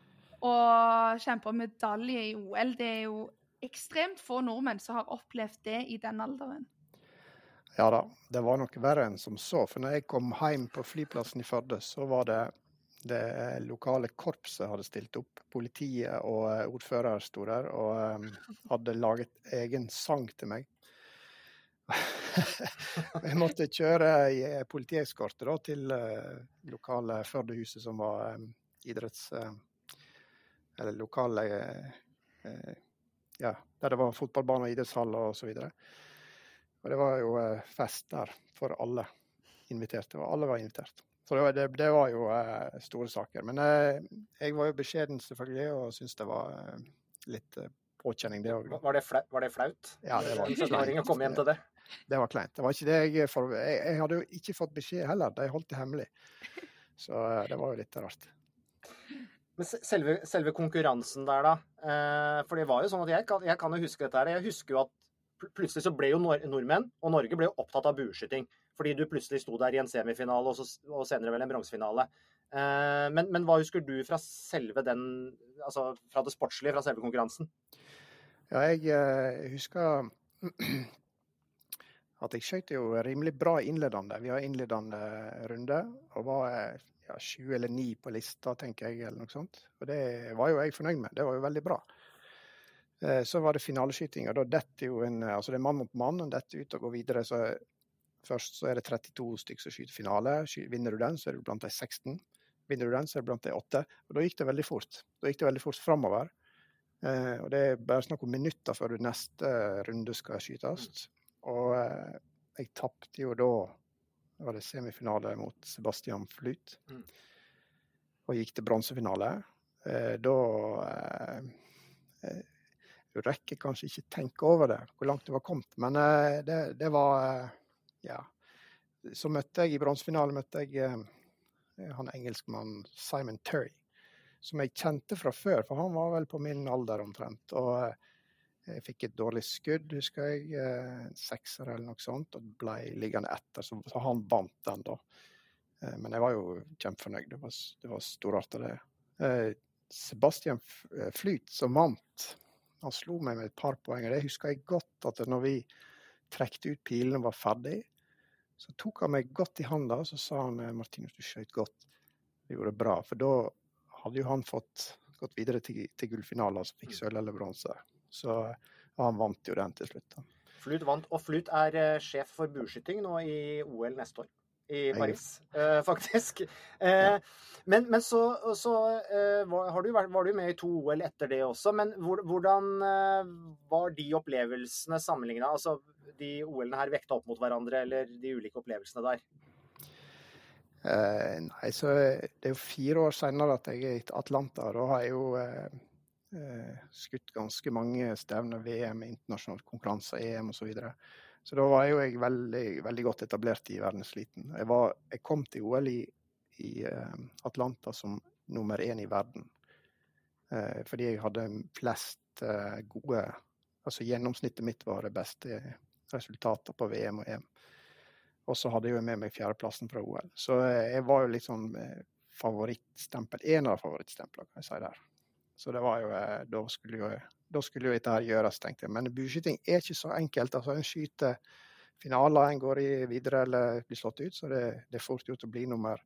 og kjempe om medalje i OL? Det er jo ekstremt få nordmenn som har opplevd det i den alderen. Ja da, det var nok verre enn som så. For når jeg kom hjem på flyplassen i Førde, så var det det lokale korpset hadde stilt opp. Politiet og eh, ordfører sto der og um, hadde laget egen sang til meg. jeg måtte kjøre i politieskorte da, til uh, lokale Førdehuset, som var um, idretts... Uh, eller lokale uh, Ja, der det var fotballbane og idrettshall og så videre. Og det var jo eh, fest der for alle inviterte, og alle var invitert. Så det var, det, det var jo store saker. Men jeg var jo beskjeden selvfølgelig, og syntes det var litt påkjenning, det òg. Var, var, det flaut? Ja, det var kleint. å komme hjem til det? Det var kleint. Det var ikke det jeg, for, jeg, jeg hadde jo ikke fått beskjed heller, de holdt det hemmelig. Så det var jo litt rart. Men selve, selve konkurransen der, da. for det var jo sånn at jeg kan, jeg kan jo huske dette her. Jeg husker jo at plutselig så ble jo nordmenn og Norge ble jo opptatt av bueskyting. Fordi du plutselig sto der i en semifinale og, så, og senere vel en bronsefinale. Eh, men, men, hva husker du fra selve den, altså fra det sportslige, fra selve konkurransen? Ja, jeg, jeg eh, husker at jeg skjøt jo rimelig bra innledende. Vi har innledende runde og var ja, sju eller ni på lista, tenker jeg, eller noe sånt. Og det var jo jeg fornøyd med. Det var jo veldig bra. Eh, så var det finaleskyting, og da detter jo en eh, Altså det er mann mot mann, og detter ut og går videre. Så først så er det 32 stykker som skyter finale. Vinner du den, så er du blant de 16. Vinner du den, så er du blant de 8. Og da gikk det veldig fort. Da gikk det veldig fort framover. Eh, og det er bare snakk om minutter før du neste runde skal skytes. Og jeg tapte jo da var det semifinale mot Sebastian Flut. Mm. Og gikk til bronsefinale. Da du rekker kanskje ikke tenke over det, hvor langt du var kommet. Men det, det, var Ja. Så møtte jeg i bronsefinalen møtte jeg han engelskmannen Simon Terry, som jeg kjente fra før, for han var vel på min alder omtrent. Og jeg fikk et dårlig skudd, husker jeg, en sekser eller noe sånt, og ble liggende etter. Så, så han vant den, da. Men jeg var jo kjempefornøyd. Det var, det var storartet, det. Sebastian Flyt som vant, han slo meg med et par poeng. og Det husker jeg godt at når vi trekte ut pilene og var ferdig, så tok han meg godt i handa og så sa han eh, Martinus, du skjøt godt. Du gjorde bra. For da hadde jo han fått gått videre til, til gullfinalen, altså fikk sølv eller bronse. Så og han vant jo den til slutt. da. Flut vant, og Flut er uh, sjef for bueskyting nå i OL neste år. i Paris, uh, faktisk. Uh, men, men, så, så uh, var, du, var, du, med i to OL etter det også. Men hvordan var de opplevelsene sammenligna? Altså, de OL-ene her vekta opp mot hverandre, eller de ulike opplevelsene der? nei, så Det er jo fire år seinere at jeg er i Atlanta. Da har jeg jo skutt ganske mange stevner, VM, internasjonale konkurranser, EM osv. Så, videre. Så da var jo jeg veldig, veldig godt etablert i verdenseliten. Jeg, jeg kom til OL i, i uh, Atlanta som nummer én i verden. Uh, fordi jeg hadde flest gode Altså gjennomsnittet mitt var det beste resultatet på VM og EM. Og så hadde jeg jo med meg fjerdeplassen fra OL. Så jeg var jo litt sånn favorittstempel. En av favorittstemplene, kan jeg si der. Så det var jo Da skulle jo da skulle jo dette her gjøres, tenkte jeg. Men bueskyting er ikke så enkelt. altså En skyter finaler, en går i videre eller blir slått ut, så det, det er fort gjort å bli nummer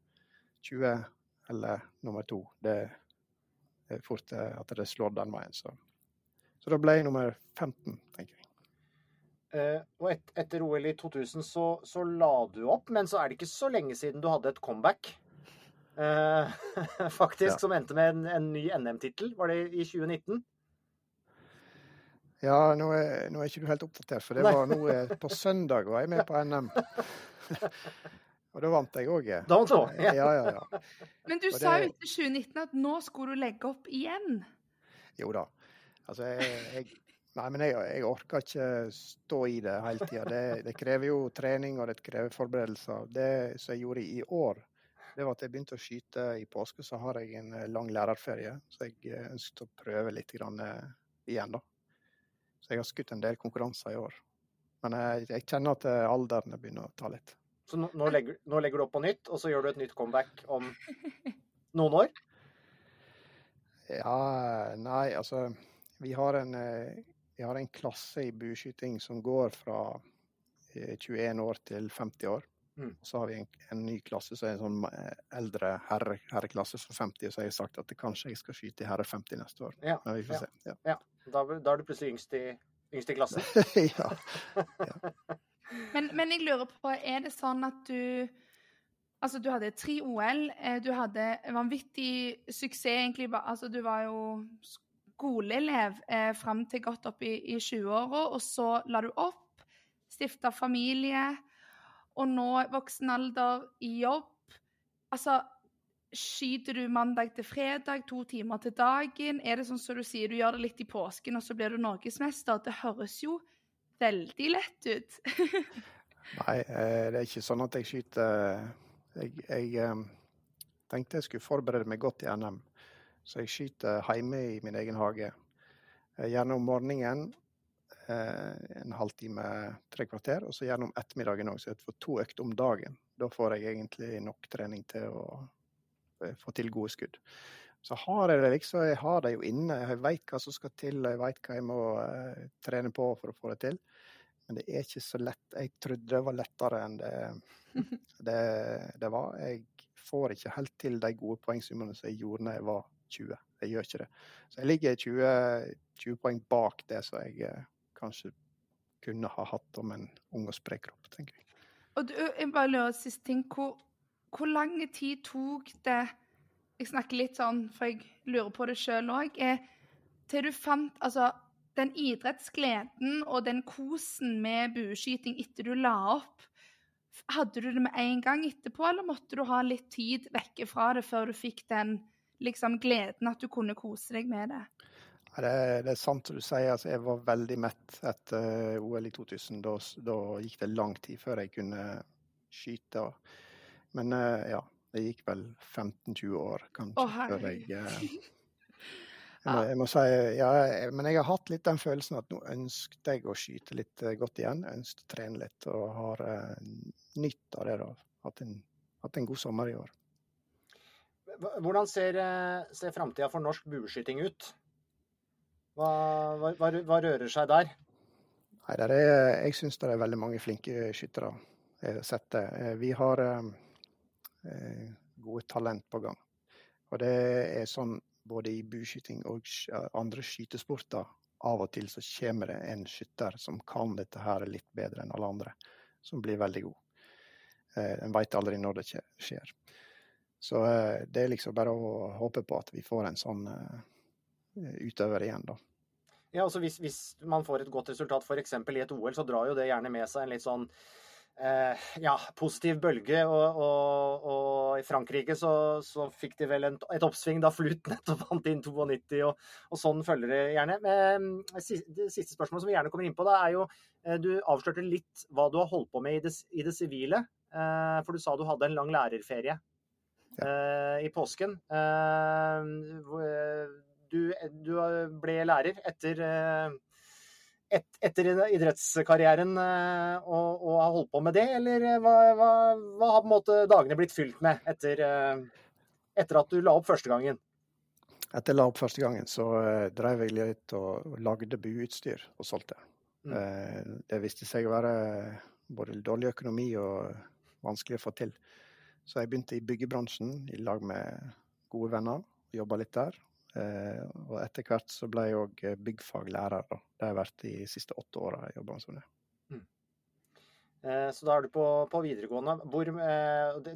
20 eller nummer to. Det, det er fort eh, at det slår den veien. Så, så da ble jeg nummer 15, tenker jeg. Uh, og et, etter OL i 2000 så, så, la du opp, men så er det ikke så lenge siden du hadde et comeback. Uh, faktisk, ja. som endte med en, en ny NM-tittel. Var det i 2019? Ja, nå er, nå er, ikke du helt oppdatert, for det var nå på søndag var jeg med på NM. Og da vant jeg òg. Da vant du òg? Ja. ja, ja. Men du sa jo etter 2019 at nå skulle du legge opp igjen? Jo da. Altså, jeg, jeg Nei, men jeg, jeg, orker ikke stå i det hele tida. Det, det, krever jo trening og det krever forberedelser. Det som jeg gjorde i år, det var at jeg begynte å skyte i påske. Så har jeg en lang lærerferie, så jeg eh, ønsket å prøve litt grann, eh, igjen, da. Så jeg har skutt en del konkurranser i år. Men jeg, jeg kjenner at eh, alderen begynner å ta litt. Så nå, nå, legger, nå, legger, du opp på nytt, og så gjør du et nytt comeback om noen år? Ja, nei, altså Vi har en, eh, vi har en klasse i bueskyting som går fra 21 eh, år til 50 år. Mm. Så har vi en, en, ny klasse som er en sånn eldre herre, herreklasse for 50. Så har jeg sagt at kanskje jeg skal skyte i herre 50 neste år. Ja, Men vi får ja, se. Ja. ja. Da, da, er du plutselig yngst i, yngst i klassen. ja. men, men, jeg lurer på, er det sånn at du Altså, du hadde tre OL. Eh, du hadde vanvittig suksess, egentlig. Altså, du var jo skoleelev eh, fram til godt opp i, i 20-åra, og så la du opp, stifta familie, og nå voksen alder i jobb. Altså, Skyter du mandag til fredag, to timer til dagen? Er det sånn som du sier, du gjør det litt i påsken, og så blir du norgesmester? Det høres jo veldig lett ut. Nei, eh, det er ikke sånn at jeg skyter Jeg, jeg eh, tenkte jeg skulle forberede meg godt i NM, så jeg skyter hjemme i min egen hage. Eh, gjerne om morgenen en halvtime, tre kvarter, og så gjerne om ettermiddagen òg. Så jeg får to økter om dagen. Da får jeg egentlig nok trening til å Eh, få til gode skudd. Så har jeg det liksom, jeg har det jo inne. Jeg veit hva som skal til, jeg veit hva jeg må uh, trene på for å få det til. Men det er ikke så lett. Jeg trodde det var lettere enn det, det, det var. Jeg får ikke helt til de gode poengsummene som jeg gjorde da jeg var 20. Jeg gjør ikke det. Så jeg ligger 20, 20 poeng bak det som jeg kanskje kunne ha hatt om en ung og sprek kropp, tenker jeg. Og du, jeg bare lurer siste ting. Hvor hvor lang tid tok det Jeg snakker litt sånn, for jeg lurer på det sjøl òg. Til du fant altså, den idrettsgleden og den kosen med bueskyting etter du la opp. Hadde du det med en gang etterpå, eller måtte du ha litt tid vekke fra det før du fikk den liksom, gleden at du kunne kose deg med det? Ja, det, det, er sant som du sier. Altså, jeg var veldig mett etter OL i 2000. Da, da, gikk det lang tid før jeg kunne skyte. Men uh, ja, det gikk vel 15-20 år kanskje oh, før jeg uh, jeg, må, jeg må, si ja, men jeg har hatt litt den følelsen at nå ønsket jeg å skyte litt uh, godt igjen. Ønsket å trene litt og har nytt av det. da. Hatt en, hatt en god sommer i år. Hvordan ser, ser framtida for norsk bueskyting ut? Hva, hva, hva, rører seg der? Nei, der er, jeg syns det er veldig mange flinke skyttere. Jeg har sett det. Vi har Eh, gode talent på gang. Og det er sånn både i buskyting og andre skytesporter. Av og til så kommer det en skytter som kan dette her litt bedre enn alle andre, som blir veldig god. En veit aldri når det skjer. Så det er liksom bare å håpe på at vi får en sånn utøver igjen, da. Ja, altså hvis, hvis man får et godt resultat f.eks. i et OL, så drar jo det gjerne med seg en litt sånn eh, ja, positiv bølge. Og, og, og i Frankrike så, så, fikk de vel en, et oppsving da Flut nettopp vant inn 92, og, og, sånn følger det gjerne. Men det siste spørsmålet som vi gjerne kommer inn på, da, er jo eh, Du avslørte litt hva du har holdt på med i det sivile. Eh, for du sa du hadde en lang lærerferie ja. Eh, i påsken. Du, du, ble lærer etter et, etter idrettskarrieren eh, og, og, har holdt på med det, eller eh, hva, hva, hva, har på en måte dagene blitt fylt med etter, eh, etter at du la opp første gangen? Etter jeg la opp første gangen, så drev jeg litt og lagde bueutstyr og solgte. Mm. Det viste seg å være både dårlig økonomi og vanskelig å få til. Så jeg begynte i byggebransjen i lag med gode venner. Jobba litt der. Eh, og etter hvert så ble jeg òg eh, byggfaglærer. Da. Det har jeg vært de siste åtte åra jeg jobba som det. Mm. Eh, så da er du på, på videregående. Hvor,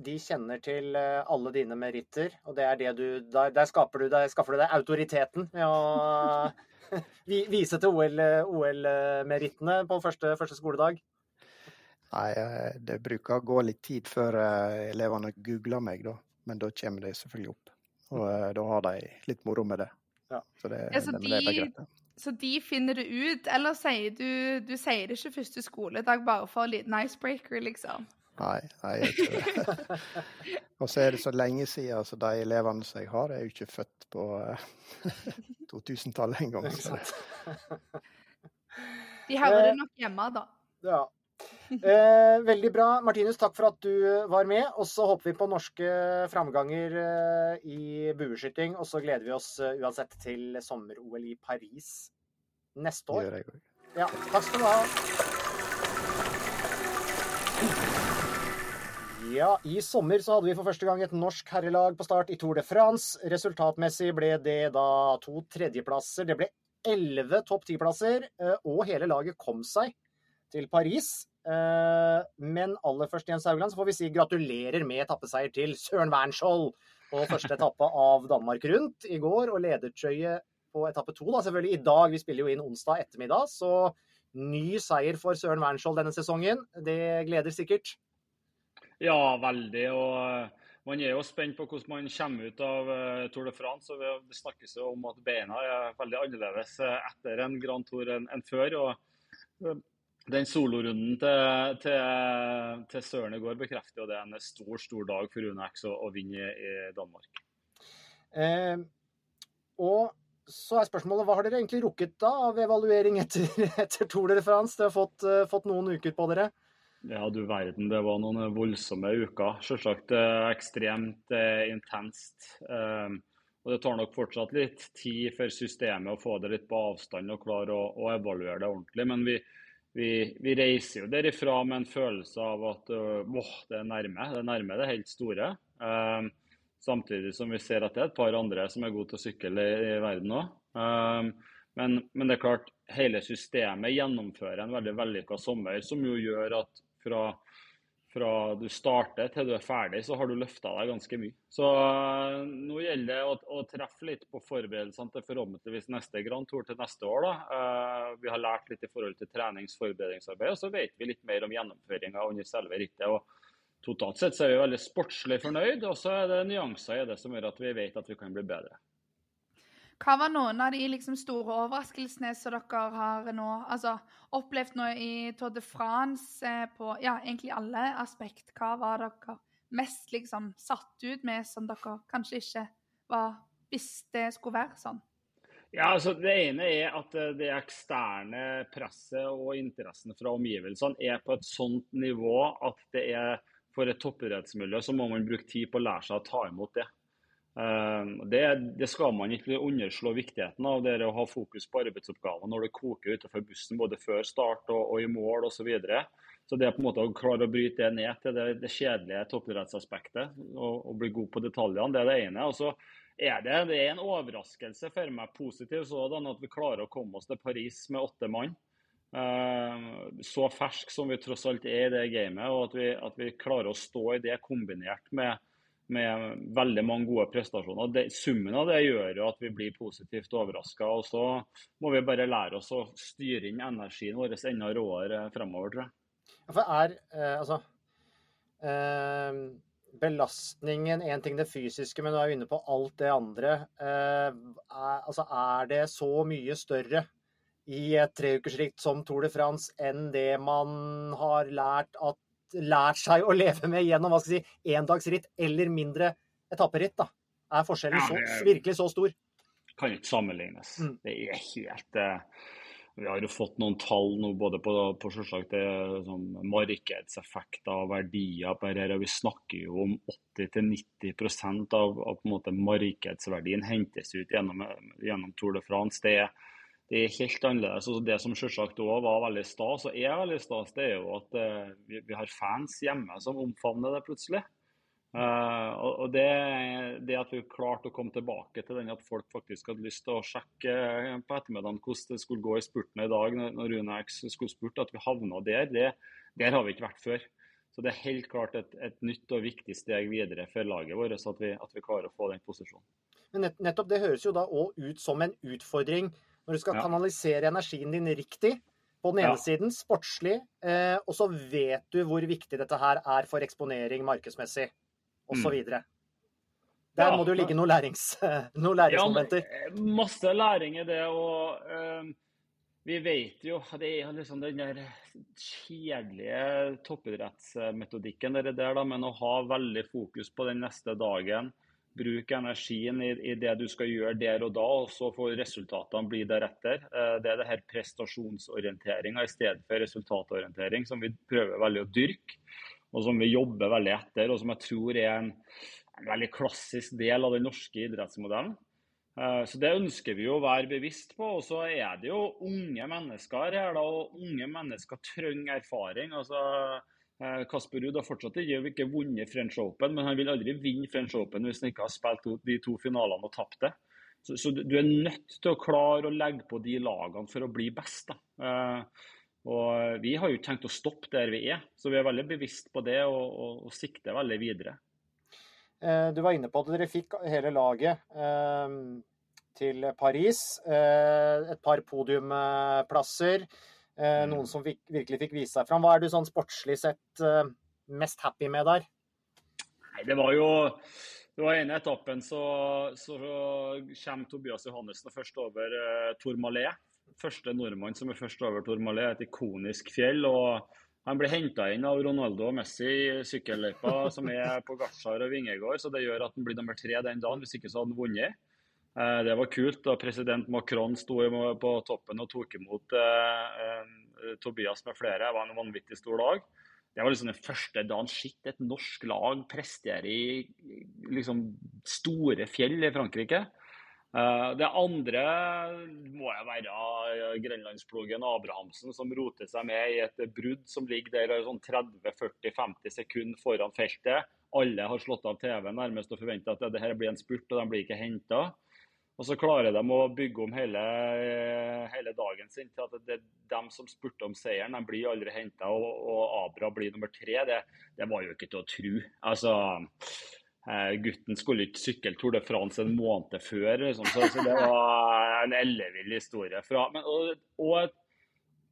de kjenner til alle dine meritter, og det det du Der, der skaper du deg, skaffer du deg autoriteten med å vise til OL-merittene OL på første, første skoledag? Nei, det bruker å gå litt tid før elevene googler meg, da. Men da kommer det selvfølgelig opp. Og uh, da har de litt moro med det. Ja. Så det, ja, så det, de, det. Så de finner det ut, eller sier du Du sier det ikke første skoledag bare for en liten icebreaker, liksom? Nei, nei, jeg gjør ikke det. og så er det så lenge siden, så de elevene som jeg har, er jo ikke født på 2000-tallet engang. De hører det nok hjemme, da. Ja. Eh, veldig bra. Martinus, takk for at du var med. Og så håper vi på norske framganger eh, i bueskyting. Og så gleder vi oss uh, uansett til sommer-OL i Paris neste år. Det gjør jeg Ja, takk skal du ha. Ja, I sommer så hadde vi for første gang et norsk herrelag på start i Tour de France. Resultatmessig ble det da to tredjeplasser. Det ble elleve topp ti-plasser, eh, og hele laget kom seg til Paris. Eh, men aller først, Jens Haugland, så får vi si gratulerer med etappeseier til Søren Wernskjold på første etappe av Danmark Rundt i går, og ledertrøye på etappe to. Da, selvfølgelig i dag. Vi spiller jo inn onsdag ettermiddag, så ny seier for Søren Wernskjold denne sesongen. Det gleder sikkert? Ja, veldig. og eh, man er jo spent på hvordan man kommer ut av eh, Tour de France. og Det snakkes jo om at beina er veldig annerledes etter en Grand Tour enn før. og den solorunden til, til, til, Søren i går bekrefter jo det er en stor stor dag for UNX å, å vinne i, Danmark. Eh, og så er spørsmålet, Hva har dere egentlig rukket da av evaluering etter, etter Tour de France? Dere har fått, uh, fått, noen uker på dere? Ja, du verden. Det var noen voldsomme uker. Selvsagt eh, ekstremt eh, intenst. og Det tar nok fortsatt litt tid for systemet å få det litt på avstand og klare å, å evaluere det ordentlig. Men vi, vi, vi, reiser jo derifra med en følelse av at uh, det er nærme. Det er nærme det helt store. Um, samtidig som vi ser at det er et par andre som er gode til å sykle i, i verden òg. Um, men, men, det er klart, hele systemet gjennomfører en veldig vellykka sommer, som jo gjør at fra fra du starter til du er ferdig, så har du løfta deg ganske mye. Så uh, nå gjelder det å, å, treffe litt på forberedelsene til forhåpentligvis neste Grand Tour til neste år. Da. vi har lært litt i forhold til treningsforberedelsesarbeid, og så vet vi litt mer om gjennomføringa under selve rittet. og Totalt sett så er vi veldig sportslig fornøyd, og så er det nyanser i det som gjør at vi vet at vi kan bli bedre. Hva var noen av de liksom store overraskelsene som dere har nå, altså, opplevd nå i Tour de France eh, på ja, egentlig alle aspekt? Hva var dere mest liksom satt ut med som dere kanskje ikke var visste skulle være sånn? Ja, altså Det ene er at eh, det eksterne presset og interessen fra omgivelsene er på et sånt nivå at det er for et toppidrettsmiljø så må man bruke tid på å lære seg å ta imot det. Ehm, det, det, skal man ikke underslå viktigheten av, det å ha fokus på arbeidsoppgaver når det koker utenfor bussen både før start og, og i mål osv. Så, videre. så det på en måte å klare å bryte det ned til det, det kjedelige toppidrettsaspektet og, og, bli god på detaljene, det er det ene. Og så er det, det er en overraskelse for meg positiv sådan at vi klarer å komme oss til Paris med åtte mann. Så fersk som vi tross alt er i det gamet, og at vi, at vi klarer å stå i det kombinert med, med veldig mange gode prestasjoner. Det, summen av det gjør jo at vi blir positivt overraska. Og så må vi bare lære oss å styre inn energien vår enda råere fremover, tror jeg. For er, eh, altså, eh, belastningen én ting det fysiske, men du er jo inne på alt det andre. Eh, er, altså, er det så mye større i et treukersritt som Tour de France enn det man har lært, at, lært seg å leve med gjennom hva skal jeg si, endagsritt eller mindre etapperitt? da? Er forskjellen så, virkelig så stor? kan ikke sammenlignes. Mm. Det er helt uh... Vi har jo fått noen tall nå både på, på selvsagt det, sånn, markedseffekter og verdier på dette. Vi snakker jo om 80-90 av, av på en måte markedsverdien hentes ut gjennom, gjennom Tour de France. Det er, det er helt annerledes. Altså det som selvsagt også var veldig stas, og er veldig stas, det er jo at eh, vi, vi har fans hjemme som omfavner det plutselig. Eh, og det, det at vi klarte å komme tilbake til den at folk faktisk hadde lyst til å sjekke på ettermiddagen hvordan det skulle gå i spurten i dag når Rune X skulle spurte, at vi havna der, det, der har vi ikke vært før. Så det er helt klart et, et nytt og viktig steg videre for laget vårt at vi, at vi klarer å få den posisjonen. Men nett, nettopp det høres jo da òg ut som en utfordring når du skal Ja. kanalisere energien din riktig. På den ene Ja. siden sportslig, eh, og så vet du hvor viktig dette her er for eksponering markedsmessig, osv. Der Mm. Ja, må det jo ligge noen, lærings, noen læringsmomenter. Ja, men, eh, masse læring i det. og eh, Vi vet jo Det er liksom den der kjedelige toppidrettsmetodikken der, der da, men å ha veldig fokus på den neste dagen. Bruke energien i, i det du skal gjøre der og da, og så får resultatene bli deretter. Eh, det er det her prestasjonsorienteringa i stedet for resultatorientering som vi prøver veldig å dyrke, og som vi jobber veldig etter, og som jeg tror er en, en veldig klassisk del av den norske idrettsmodellen. Eh, Så Det ønsker vi å være bevisst på. Og så er det jo unge mennesker her, da, og unge mennesker trenger erfaring. altså Kasper Ruud har fortsatt ikke, vunnet French Open, men han vil aldri vinne French Open hvis han ikke har spilt de to finalene og tapt det. Så, så du er nødt til å klare å legge på de lagene for å bli best. da. Eh, Og Vi har jo tenkt å stoppe der vi er, så vi er veldig bevisst på det og, og, og sikter veldig videre. Eh, Du var inne på at dere fikk hele laget eh, til Paris. Eh, Et par podiumplasser. Eh, Mm. Noen som fikk, virkelig fikk vise seg fram. Hva er du sånn sportslig sett eh, mest happy med der? Nei, det var jo det var ene etappen så, så kommer Tobias Johannessen først over eh, Tourmalet. Første nordmann som er først over Tourmalet, et ikonisk fjell. og Han blir henta inn av Ronaldo og Messi i sykkelløypa som er på Gartzar og Vingegård, så det gjør at han blir nummer tre den dagen. Hvis ikke så hadde han vunnet. Eh, Det var kult. da President Macron sto på toppen og tok imot eh, eh, Tobias med flere. Det var en vanvittig stor dag. Det var liksom den første dagen shit, et norsk lag presterer i liksom store fjell i Frankrike. Det andre må jo være grenlandsplogen Abrahamsen, som roter seg med i et brudd som ligger der sånn 30-40-50 sekunder foran feltet. Alle har slått av TV nærmest og forventer at det her blir en spurt, og de blir ikke henta. Og så klarer de å bygge om hele, hele dagen sin til at det er dem som spurte om seieren, de blir aldri henta, og, og Abra blir nummer tre. Det, det var jo ikke til å tro. Altså, eh, gutten skulle ikke sykle Tour de France en måned før, liksom, så, så det var en ellevill historie. Fra, men, og, og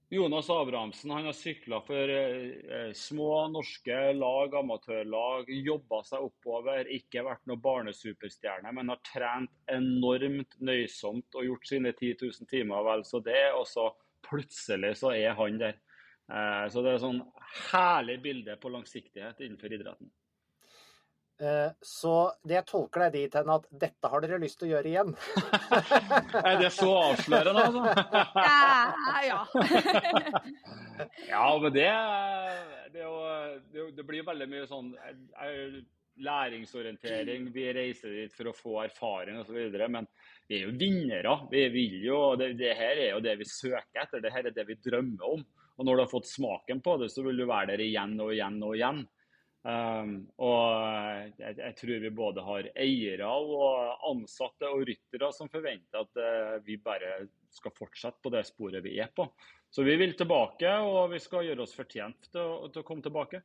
Jonas Abrahamsen han har sykla for eh, små norske lag, amatørlag, jobba seg oppover. Ikke vært noen barnesuperstjerne, men har trent enormt nøysomt og gjort sine 10 000 timer vel så det. Og så plutselig så er han der. Eh, så det er sånn herlig bilde på langsiktighet innenfor idretten. Eh, Så det jeg tolker deg dit hen at dette har dere lyst til å gjøre igjen. Er det så avslørende, altså? Ja, ja. Ja, men det, det, er jo, det, det blir veldig mye sånn eh, læringsorientering. Vi reiser dit for å få erfaring osv. Men vi er jo vinnere. Vi vil jo, det, det her er jo det vi søker etter. Det her er det vi drømmer om. Og når du har fått smaken på det, så vil du være der igjen og igjen og igjen. Um, og jeg, jeg, tror vi både har eiere og ansatte og ryttere som forventer at uh, vi bare skal fortsette på det sporet vi er på. Så vi vil tilbake, og vi skal gjøre oss fortjent til å, til å komme tilbake.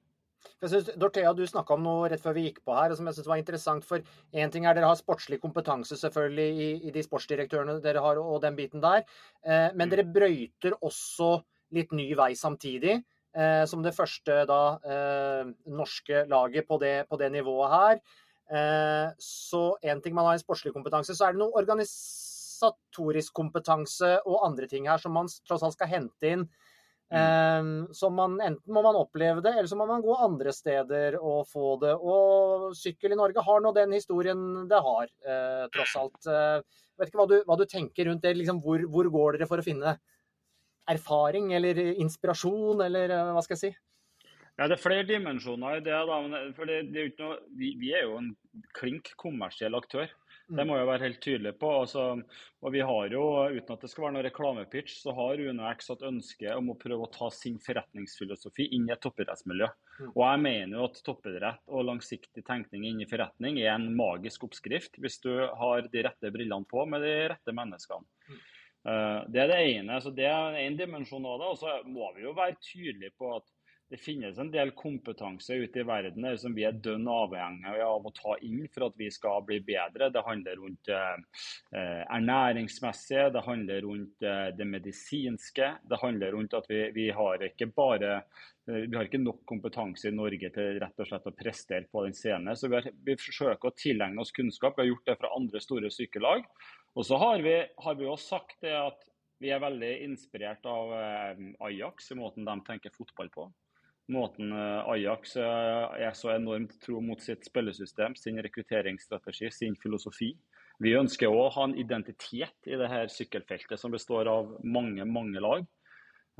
Jeg synes, Dorthea, du snakka om noe rett før vi gikk på her, som jeg synes var interessant. For én ting er dere har sportslig kompetanse selvfølgelig i, i, de sportsdirektørene dere har, og den biten der. Eh, men mm. dere brøyter også litt ny vei samtidig. Eh, som det første da, eh, norske laget på det, på det nivået her. Eh, så én ting man har en sportslig kompetanse, så er det noe organisatorisk kompetanse og andre ting her som man tross alt skal hente inn Mm. Så man, enten må man oppleve det, eller så må man gå andre steder og få det. Og sykkel i Norge har nå den historien det har, eh, tross alt. Eh, vet ikke hva du, hva du tenker rundt det. Liksom, hvor, hvor, går dere for å finne erfaring eller inspirasjon, eller eh, hva skal jeg si? Ja, Det er flere dimensjoner i det. da, for det, det er noe, vi, vi, er jo en klink kommersiell aktør. Det må jeg være helt tydelig på. Altså, og vi har jo, Uten at det skal være noen reklamepitch, så har UnoX hatt ønske om å prøve å ta sin forretningsfilosofi inn i et toppidrettsmiljø. Mm. Og jeg mener jo at toppidrett og langsiktig tenkning inn i forretning er en magisk oppskrift, hvis du har de rette brillene på med de rette menneskene. Uh, det er det ene. så Det er en dimensjon av. Og så må vi jo være tydelige på at det finnes en del kompetanse ute i verden der som vi er dønn avhengig av å ta inn for at vi skal bli bedre. Det handler rundt eh, eh, det handler rundt eh, det medisinske. Det handler rundt at vi, vi har ikke bare eh, vi har ikke nok kompetanse i Norge til rett og slett å prestere på den scenen. Så vi, har, vi forsøker å tilegne oss kunnskap. Vi har gjort det fra andre store sykelag. Og så har vi, har vi også sagt det at vi er veldig inspirert av eh, Ajax i måten de tenker fotball på måten eh, Ajax eh, er så enormt tro mot sitt spillesystem, sin rekrutteringsstrategi, sin filosofi. Vi ønsker òg å ha en identitet i dette sykkelfeltet som består av mange, mange lag.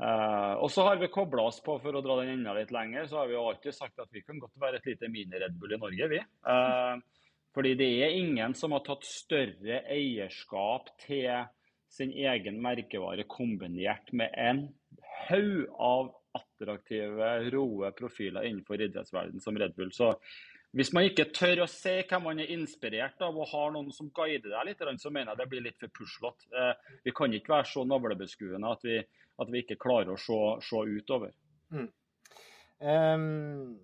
Og så har vi kobla oss på, for å dra den enda litt lenger, så har vi alltid sagt at vi kan godt være et lite mini-Red Bull i Norge, vi. Uh, fordi det er ingen som har tatt større eierskap til sin egen merkevare kombinert med en haug av attraktive, roe profiler innenfor idrettsverdenen som Red Bull. Så hvis man ikke tør å se hvem man er inspirert av og har noen som guider deg litt, så mener jeg det blir litt for puslete. Eh, vi kan ikke være så navlebeskuende at vi, at vi ikke klarer å se, se utover. Mm. Um,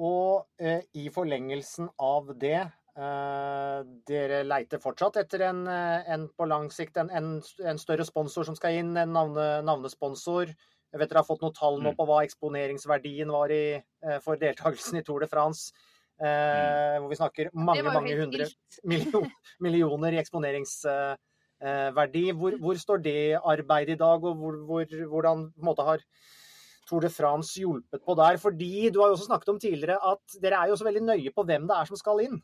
og uh, i forlengelsen av det Dere leiter fortsatt etter en, en på lang sikt en, en, en, større sponsor som skal inn, en navne, navnesponsor. Jeg vet dere har fått noen tall nå mm. på hva eksponeringsverdien var i, eh, for deltakelsen i Tour de France. Eh, mm. hvor vi snakker mange, mange hundre million, millioner i eksponeringsverdi. Eh, hvor, hvor, står det arbeidet i dag, og hvor, hvor, hvordan måte, har Tour de France hjulpet på der? Fordi du har jo også snakket om tidligere at dere er jo så veldig nøye på hvem det er som skal inn.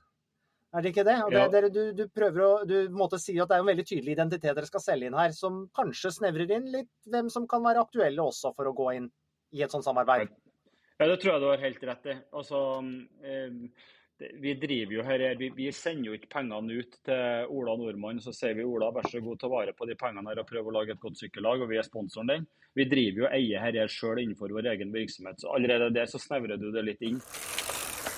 Er det ikke det? Og det, dere, du, du, prøver å du måte, si at det er en veldig tydelig identitet dere skal selge inn her, som kanskje snevrer inn litt hvem som kan være aktuelle også for å gå inn i et sånt samarbeid? Ja, det tror jeg du har helt rett i. Altså, eh, vi driver jo her, vi, vi, sender jo ikke pengene ut til Ola Nordmann, så sier vi Ola, vær så god, ta vare på de pengene her og prøv å lage et godt sykkellag, og vi er sponsoren din. Vi driver jo og eier her sjøl innenfor vår egen virksomhet, så allerede der så snevrer du det litt inn.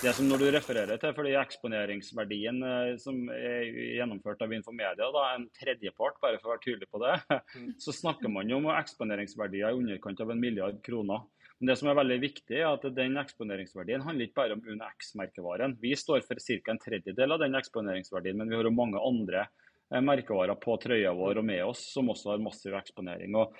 Det som når du refererer til, fordi eksponeringsverdien eh, som er gjennomført av Infomedia, da, en tredjepart, bare for å være tydelig på det, mm. så snakker man jo om eksponeringsverdier i underkant av en milliard kroner. Men det som er veldig viktig, er at den eksponeringsverdien handler ikke bare om UNX-merkevaren. Vi står for ca. en tredjedel av den eksponeringsverdien, men vi har jo mange andre eh, merkevarer på trøya vår og med oss som også har massiv eksponering. Og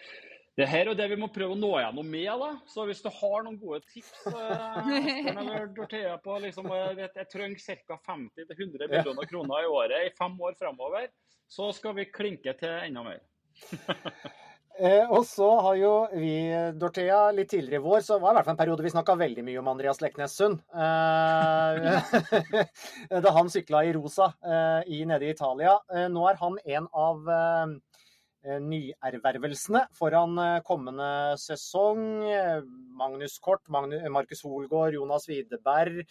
det her er det vi må prøve å nå gjennom med. da. Så hvis du har noen gode tips eh, på, liksom, jeg, jeg trenger ca. 50-100 millioner kroner i året i fem år fremover, så skal vi klinke til enda mer. eh, og så har jo vi, Dorthea, litt tidligere i vår, så var det i hvert fall en periode vi snakka veldig mye om Andreas Leknes Sund. Eh, da han sykla i rosa eh, i, nede i Italia. Eh, nå er han en av Eh, nyervervelsene foran eh, kommende sesong. Magnus Kort, Markus Holgaard, Jonas Widerberg.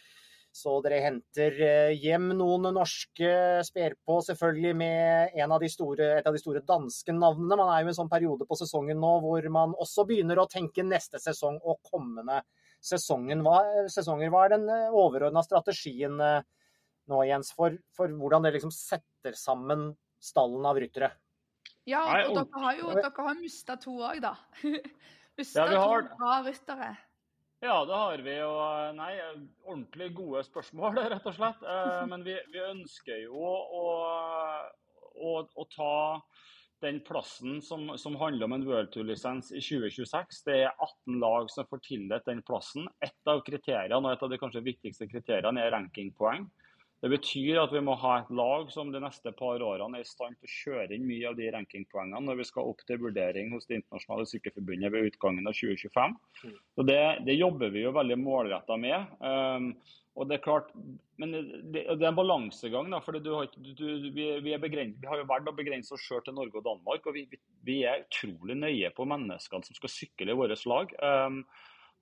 Så dere henter eh, hjem noen norske, sper på selvfølgelig med av store, et av de store danske navnene. Man er jo i en sånn periode på sesongen nå hvor man også begynner å tenke neste sesong og kommende sesongen. Hva, sesonger. Hva er den overordna strategien nå, Jens, for, for hvordan dere liksom setter sammen stallen av ryttere? Ja, og dere har jo dere har mista to òg, da. mista ja, har... to bra ryttere. Ja, det har vi. Og nei, ordentlig gode spørsmål, rett og slett. Men vi, vi ønsker jo å, å, å, ta den plassen som, som handler om en World Tour-lisens i 2026. Det er 18 lag som får tildelt den plassen. Et av kriteriene, og et av de kanskje viktigste kriteriene er rankingpoeng. Det betyr at vi må ha et lag som de neste par årene er i stand til å kjøre inn mye av de rankingpoengene når vi skal opp til vurdering hos Det internasjonale sykkelforbundet ved utgangen av 2025. Mm. Så det, det jobber vi jo veldig målretta med. Um, og det er klart, men det, det er en balansegang. da, for du har, du, vi, vi, vi, har jo valgt å begrense oss selv til Norge og Danmark. og vi, vi, er utrolig nøye på menneskene som skal sykle i vårt lag. Um,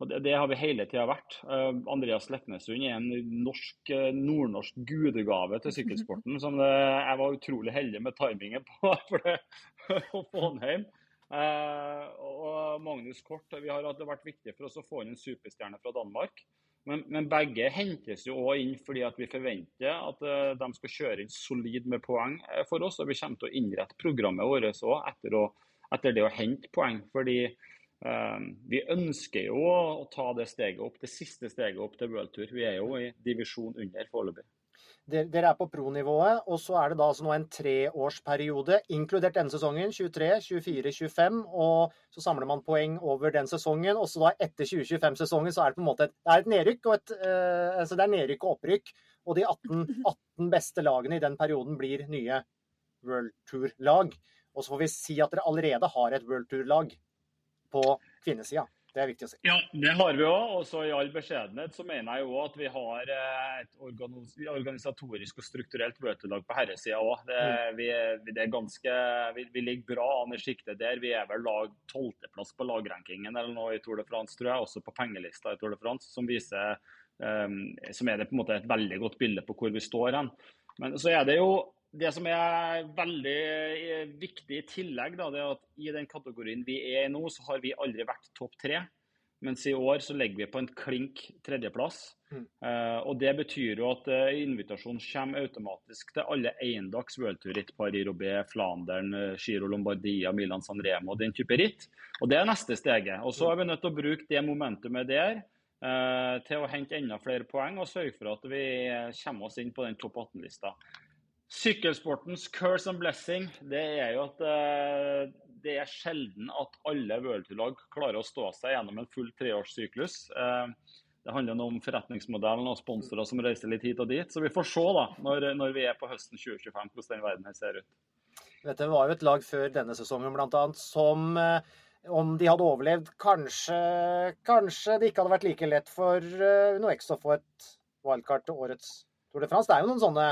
og det, det, har vi hele tida vært. Uh, Andreas Leknesund er en norsk, uh, nordnorsk gudegave til sykkelsporten som det, jeg var utrolig heldig med timingen på for det, å få han hjem. Uh, og Magnus Kort, vi har, Det har vært viktig for oss å få inn en superstjerne fra Danmark. Men, men begge hentes jo også inn fordi vi forventer at de skal kjøre inn solid med poeng for oss. Og vi kommer til å innrette programmet vårt òg etter, etter, det å hente poeng. fordi vi ønsker jo å ta det steget opp, det siste steget opp til World Tour. Vi er jo i divisjon under foreløpig. Dere er på pro-nivået, og så er det da altså nå en treårsperiode, inkludert denne sesongen, 23, 24, 25. Og så samler man poeng over den sesongen. Og så da etter 2025-sesongen så er det på en måte et, det er et nedrykk og et, eh, altså det er nedrykk og opprykk. Og de 18, 18 beste lagene i den perioden blir nye World Tour-lag. Og så får vi si at dere allerede har et World Tour-lag på kvinnesida. Det er viktig å si. Ja, det har vi òg. Og så i all beskjedenhet så mener jeg jo at vi har eh, et organisatorisk og strukturelt bøtelag på herresida òg. Det, mm. vi, det er ganske, vi, vi, ligger bra an i sjiktet der. Vi er vel lag tolvteplass på lagrankingen eller noe i Tour de France, tror jeg. Også på pengelista i Tour de France, som viser um, som er det på en måte et veldig godt bilde på hvor vi står hen. Men så er det jo det som er veldig eh, viktig i tillegg, da, det er at i den kategorien vi er i nå, så har vi aldri vært topp tre. Mens i år så ligger vi på en klink tredjeplass. Mm. Uh, og Det betyr jo at uh, invitasjonen kommer automatisk til alle eiendags worldtour-ritt. Paris-Roubais, Flandern, Giro Lombardia, Milan San Remo, den type ritt. Og Det er neste steget. Og Så er vi nødt til å bruke det momentumet der uh, til å hente enda flere poeng og sørge for at vi kommer oss inn på den topp 18-lista. Sykkelsportens curse and blessing det er jo at uh, det er sjelden at alle worldtour-lag klarer å stå seg gjennom en full treårssyklus. Uh, det handler om forretningsmodellen og sponsorer som reiser litt hit og dit. Så vi får se da, når, når vi er på høsten 2025 hvordan den verden her ser ut. Dette var jo et lag før denne sesongen bl.a. som uh, om de hadde overlevd, kanskje, kanskje det ikke hadde vært like lett for Uno X å få et wildcard til årets Tour de France. Det er jo noen sånne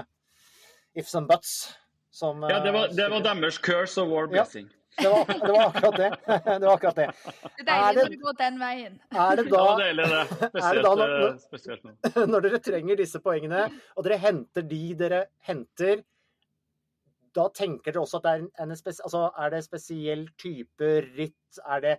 ifs and buts. Som, ja, det var, det var deres curse og war blessing. Ja, det, var, det var, akkurat det. det var akkurat det. Det er deilig når det går den veien. Er det da, det deilig, det. Spesielt, da når, når, spesielt nå. Når dere trenger disse poengene, og dere henter de dere henter, da tenker dere også at det er en, en spes, altså, er det spesiell type ritt? Er det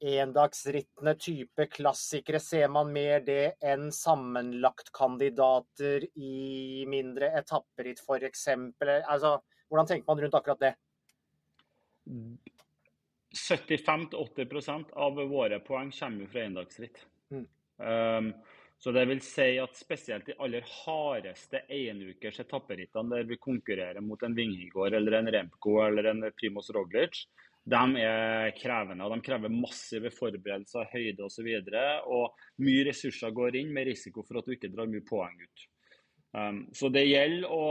endagsrittene type klassikere, ser man mer det enn sammenlagtkandidater i mindre etapperitt f.eks.? Altså, hvordan tenker man rundt akkurat det? 75-80% av våre poeng kommer fra endagsritt. Mm. Um, så det vil si at spesielt de aller hardeste enukers etapperittene der vi konkurrerer mot en Vingegård eller en Remco eller en Primoz Roglic, de er krevende. og De krever massive forberedelser, høyde osv. Og, så og mye ressurser går inn med risiko for at du ikke drar mye poeng ut. Um, så det gjelder å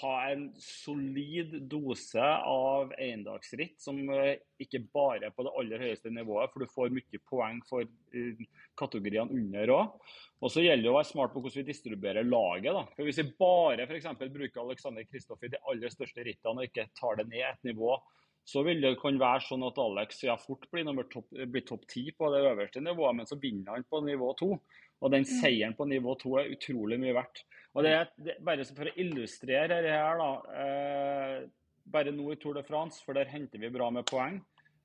ha en solid dose av eiendagsritt, som uh, ikke bare er på det aller høyeste nivået, for du får mye poeng for uh, kategoriene under òg. Og så gjelder det å være smart på hvordan vi distribuerer laget. da. For Hvis vi bare for bruker Alexander Kristoff i de aller største rittene og ikke tar det ned et nivå så vil det kunne være sånn at Alex ja, fort blir, top, blir topp ti på det øverste nivået, men så vinner han på nivå to. Og den mm. seieren på nivå to er utrolig mye verdt. Og det er, det, Bare for å illustrere dette her, da. Eh, bare nå i Tour de France, for der henter vi bra med poeng.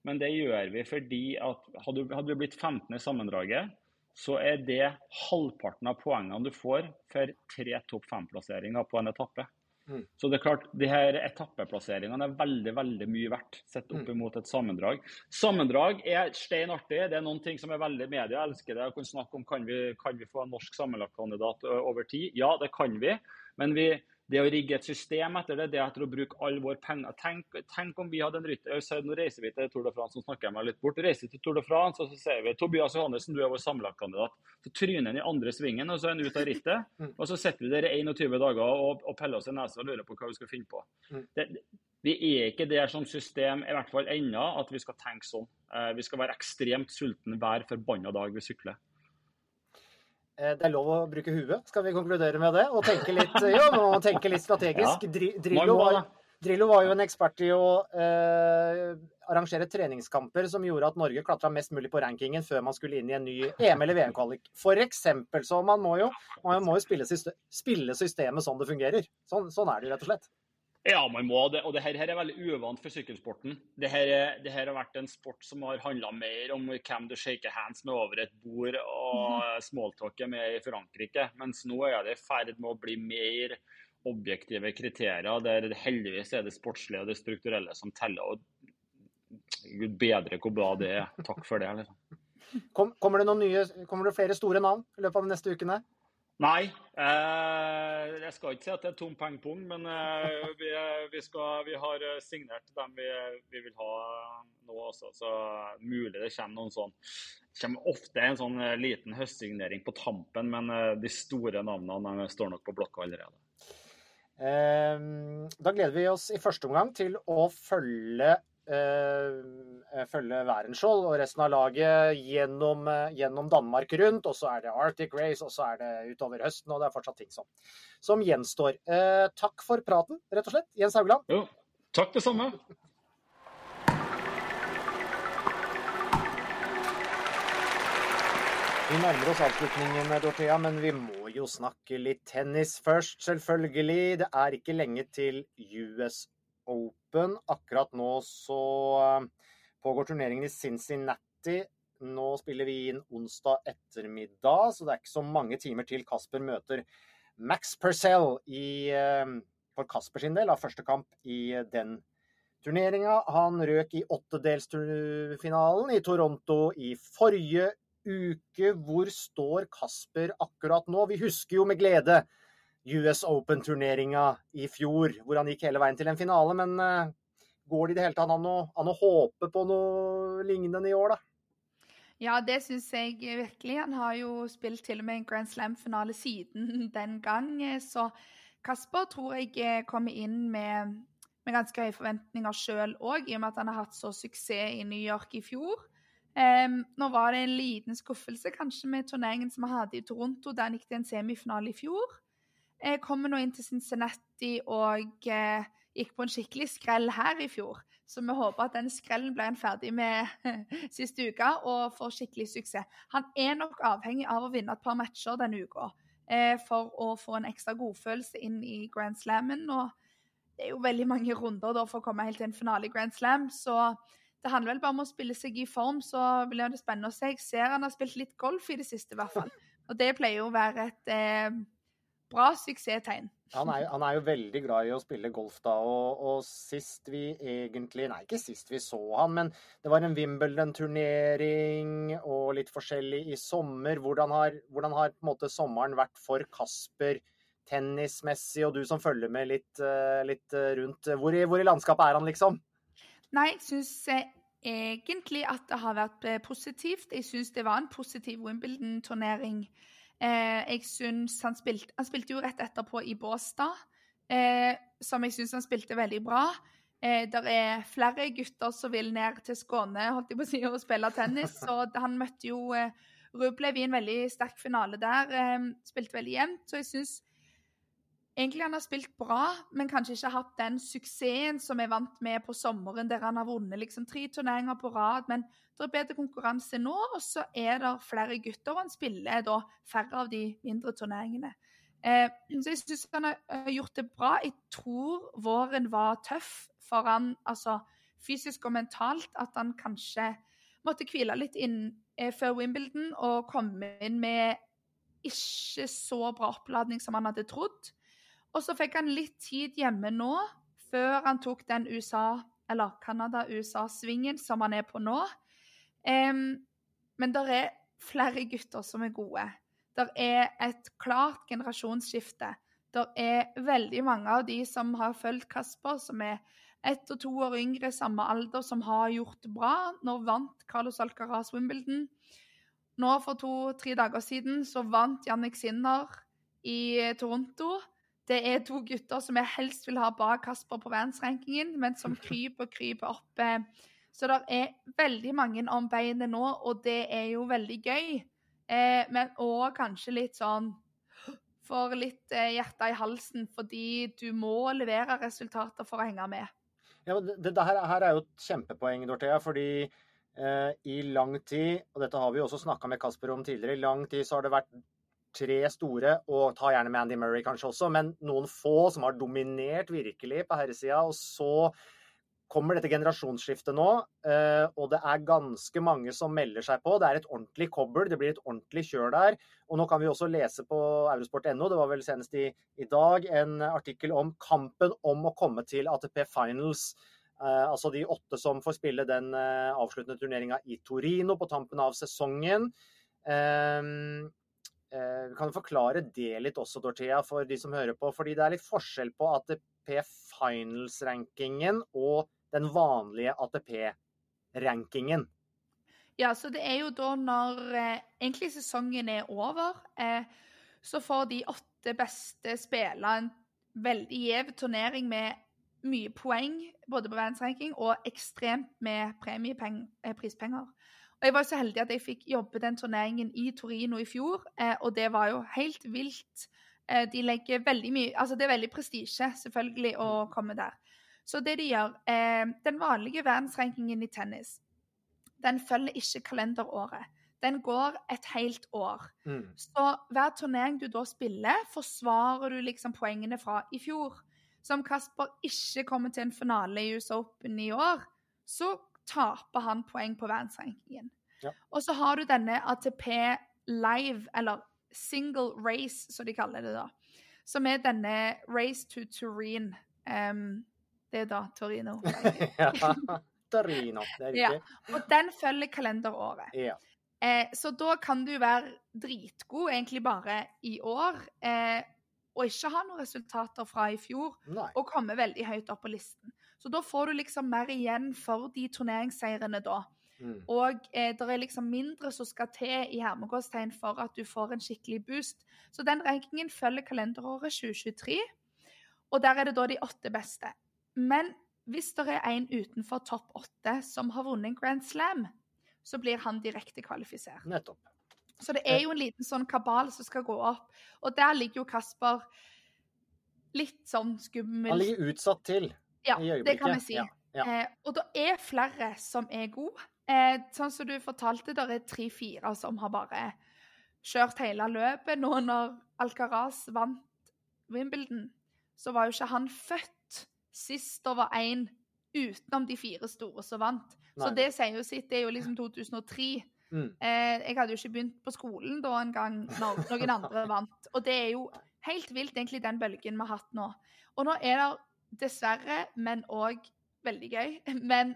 Men det gjør vi fordi at hadde, hadde vi blitt 15 i sammendraget, så er det halvparten av poengene du får for tre topp fem-plasseringer på en etappe. Mm. Så det er klart, de her etappeplasseringene er veldig veldig mye verdt sett opp imot et sammendrag. Sammendrag er stein artig. Det er noen ting som er veldig media. Jeg elsker det. Jeg kan snakke om kan vi, kan vi få en norsk sammenlagtkandidat over tid. Ja, det kan vi. Men vi, det å rigge et system etter det, det etter å bruke all vår penger Tenk, tenk om vi hadde en rytter Nå reiser vi til Tour de France, så snakker jeg meg litt bort. Reiser til Tour de France, og så sier vi Tobias Johannessen, du er vår sammenlagtkandidat. Så tryner han i andre svingen, og så er han ute av rittet. Mm. Og så sitter vi der i 21 dager og, og peller oss i nesa og lurer på hva vi skal finne på. Mm. Det, vi er ikke der som system, i hvert fall ennå, at vi skal tenke sånn. Eh, vi skal være ekstremt sultne hver forbanna dag vi sykler. Eh, det er lov å bruke huet, skal vi konkludere med det? Og tenke litt, jo, må tenke litt strategisk. Ja, Drillo, var, Drillo, var, jo en ekspert i å eh, arrangere treningskamper som gjorde at Norge klatra mest mulig på rankingen før man skulle inn i en ny EM- eller VM-kvalik. For eksempel. Så man må jo, man må jo spille, systemet sånn det fungerer. Sånn, sånn er det jo rett og slett. Ja, man må det. Og det her, er veldig uvant for sykkelsporten. Det her, det her, har vært en sport som har handla mer om hvem du shaker hands med over et bord og mm. smalltalker med i Frankrike. Mens nå er det i ferd med å bli mer objektive kriterier, der heldigvis er det sportslige og det strukturelle som teller. Og gud bedre hvor bra det er. Takk for det. Liksom. Kom, kommer, det nye, kommer det flere store navn i løpet av de neste ukene? Nei. Eh, jeg skal ikke si at det er tom pengepung, men eh, vi, vi, skal, vi, har signert dem vi, vi, vil ha nå også. Så mulig det kommer noen sånn Det kommer ofte en sånn eh, liten høstsignering på tampen, men eh, de store navnene står nok på blokka allerede. Eh, da gleder vi oss i første omgang til å følge Eh, følge Wærenskiold og resten av laget gjennom, eh, gjennom, Danmark rundt. Og så er det Arctic Race, og så er det utover høsten, og det er fortsatt ting som, som gjenstår. Eh, takk for praten, rett og slett. Jens Haugland. Jo, takk det samme. Vi nærmer oss avslutningen, Dorthea, men vi må jo snakke litt tennis først, selvfølgelig. Det er ikke lenge til US Open. Akkurat nå så eh, pågår turneringen i Cincinnati. Nå spiller vi inn onsdag ettermiddag, så det er ikke så mange timer til Kasper møter Max Purcell i, eh, for Kasper sin del av første kamp i den turneringa. Han røk i åttedelsfinalen i Toronto i forrige uke. Hvor står Kasper akkurat nå? Vi husker jo med glede US Open-turneringa i fjor, hvor han gikk hele veien til en finale. Men uh, går det i det hele tatt an å, an å håpe på noe lignende i år, da? Ja, det syns jeg virkelig. Han har jo spilt til og med en Grand Slam-finale siden den gang. Så Kasper tror jeg eh, kommer inn med, med ganske høye forventninger sjøl òg, i og med at han har hatt så suksess i New York i fjor. Um, nå var det en liten skuffelse kanskje med turneringen som han hadde i Toronto, der han gikk til en semifinale i fjor. Jeg kommer nå inn til Cincinnati og eh, gikk på en skikkelig skrell her i fjor. Så vi håper at den skrellen blir en ferdig med siste uka og får skikkelig suksess. Han er nok avhengig av å vinne et par matcher denne uka eh, for å få en ekstra godfølelse inn i Grand Slammen. Og det er jo veldig mange runder da for å komme helt til en finale i Grand Slam, så det handler vel bare om å spille seg i form, så blir det spennende å se. Jeg ser han har spilt litt golf i det siste, i hvert fall. Og det pleier jo å være et eh, bra suksesstegn. Han er, han er, jo veldig glad i å spille golf, da. Og, og, sist vi egentlig Nei, ikke sist vi så han, men det var en Wimbledon-turnering og litt forskjellig i sommer. Hvordan har, hvordan har måte sommeren vært for Kasper tennismessig, og du som følger med litt, eh, litt eh, rundt? Hvor i, hvor i, landskapet er han, liksom? Nei, jeg syns egentlig at det har vært eh, positivt. Jeg syns det var en positiv Wimbledon-turnering. Eh, jeg syns han spilte Han spilte jo rett etterpå i Båstad, eh, som jeg syns han spilte veldig bra. Eh, det er flere gutter som vil ned til Skåne holdt jeg på å si, og spille tennis. og han møtte jo eh, Rublev i en veldig sterk finale der. Eh, spilte veldig jevnt. Så jeg syns egentlig han har spilt bra, men kanskje ikke hatt den suksessen som jeg vant med på sommeren, der han har vunnet liksom tre turneringer på rad. Men det er bedre konkurranse nå, og så er det flere gutter, og han spiller da færre av de mindre turneringene. Eh, så jeg syns han har gjort det bra. Jeg tror våren var tøff for han, altså fysisk og mentalt, at han kanskje måtte hvile litt inn eh, før Wimbledon og komme inn med ikke så bra oppladning som han hadde trodd. Og så fikk han litt tid hjemme nå, før han tok den USA- eller Canada-USA-svingen som han er på nå. Um, men det er flere gutter som er gode. Det er et klart generasjonsskifte. Det er veldig mange av de som har fulgt Kasper, som er ett og to år yngre, samme alder, som har gjort det bra. Nå vant Carlos Alcaraz Wimbledon. Nå for to-tre dager siden så vant Jannik Sinner i Toronto. Det er to gutter som jeg helst vil ha bak Kasper på verdensrankingen, men som kryper og kryper opp. eh. Så det er veldig mange om beinet nå, og det er jo veldig gøy. Eh, men òg kanskje litt sånn for litt eh, hjertet i halsen, fordi du må levere resultater for å henge med. Ja, det, det her, her er jo et kjempepoeng, Dorthea, fordi eh, i lang tid, og dette har vi jo også snakka med Kasper om tidligere, i lang tid så har det vært tre store, og ta gjerne med Andy Murray kanskje også, men noen få som har dominert virkelig på herresida. Og så kommer dette generasjonsskiftet nå, eh, og det er ganske mange som melder seg på. Det er et ordentlig kobbel, det blir et ordentlig kjør der. Og nå kan vi også lese på eurosport.no, det var vel senest i, i dag, en artikkel om kampen om å komme til ATP Finals. Eh, altså de åtte som får spille den eh, avsluttende turneringa i Torino på tampen av sesongen. Eh, eh, kan forklare det litt også, Dorthea, for de som hører på? Fordi det er litt forskjell på ATP Finals-rankingen og den vanlige ATP-rankingen. Ja, så det er jo da når eh, egentlig sesongen er over, eh, så får de åtte beste spille en veldig gjev turnering med mye poeng, både på verdensranking og ekstremt med premiepeng, eh, prispenger. Og jeg var så heldig at jeg fikk jobbe den turneringen i Torino i fjor, eh, og det var jo helt vilt. Eh, de legger veldig mye Altså, det er veldig prestisje, selvfølgelig, å komme der. Så det de gjør eh, Den vanlige verdensrankingen i tennis, den følger ikke kalenderåret. Den går et helt år. Mm. Så hver turnering du da spiller, forsvarer du liksom poengene fra i fjor. Så om Kasper ikke kommer til en finale i US Open i år, så taper han poeng på verdensrankingen. Ja. Og så har du denne ATP Live, eller Single Race, som de kaller det da. Som er denne Race to Turin. Um, det er da Torino. ja, Torino, det er Ja. riktig. Og den følger kalenderåret. Ja. Eh, så da kan du være dritgod egentlig bare i år, eh, og ikke ha noen resultater fra i fjor, Nei. og komme veldig høyt opp på listen. Så da får du liksom mer igjen for de turneringsseirene da. Mm. Og eh, det er liksom mindre som skal til i hermegåstegn for at du får en skikkelig boost. Så den rankingen følger kalenderåret 2023, og der er det da de åtte beste. Men hvis det er en utenfor topp åtte som har vunnet en Grand Slam, så blir han direkte kvalifisert. Nettopp. Så det er jo en liten sånn kabal som skal gå opp. Og der ligger jo Kasper litt sånn skummel. Han ligger utsatt til ja, det kan vi si. Ja, ja. Eh, og det er flere som er gode. Eh, sånn som du fortalte, det er tre-fire som har bare kjørt hele løpet. Nå når Alcaraz vant Wimbledon, så var jo ikke han født sist det var én utenom de fire store som vant. Så det sier jo sitt. Det er jo liksom 2003. Mm. Eh, jeg hadde jo ikke begynt på skolen da en gang når noen andre vant. Og det er jo helt vilt, egentlig, den bølgen vi har hatt nå. Og nå er det dessverre, men òg veldig gøy, men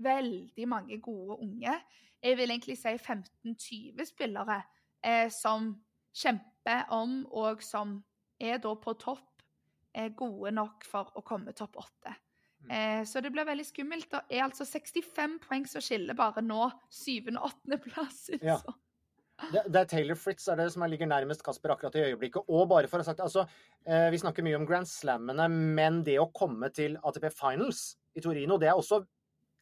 veldig mange gode unge. Jeg vil egentlig si 15-20 spillere eh, som kjemper om, og som er da på topp, er gode nok for å komme topp åtte. Eh, så det blir veldig skummelt. Det er altså 65 poeng som skiller bare nå syvende- og 8. plass. Ja. Det, det er Taylor Fritz er det som er, ligger nærmest Kasper akkurat i øyeblikket. Og bare for å ha sagt altså, eh, Vi snakker mye om Grand Slammene, men det å komme til ATP Finals i Torino, det er også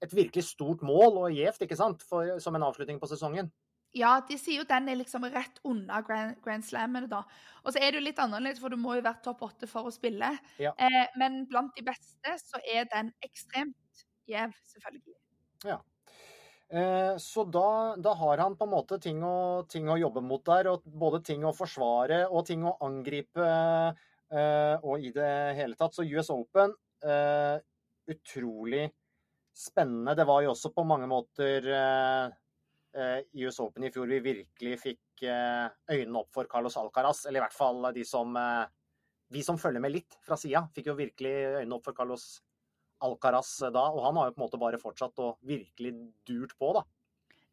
et virkelig stort mål og gjevt, ikke sant? For, som en avslutning på sesongen. Ja, de sier jo den er liksom rett unna Grand, Grand Slammene, da. Og så er det jo litt annerledes, for du må jo være topp åtte for å spille. Ja. Eh, men blant de beste så er den ekstremt gjev, selvfølgelig. Eh, så da, da har han på en måte ting å, ting å jobbe mot der, og både ting å forsvare og ting å angripe. eh, og i det hele tatt. Så US Open, eh, utrolig spennende. Det var jo også på mange måter eh, eh, i US Open i fjor vi virkelig fikk eh, øynene opp for Carlos Alcaraz. Eller i hvert fall de som eh, Vi som følger med litt fra sida, fikk jo virkelig øynene opp for Carlos Alcaraz da. Og han har jo på en måte bare fortsatt og virkelig durt på, da.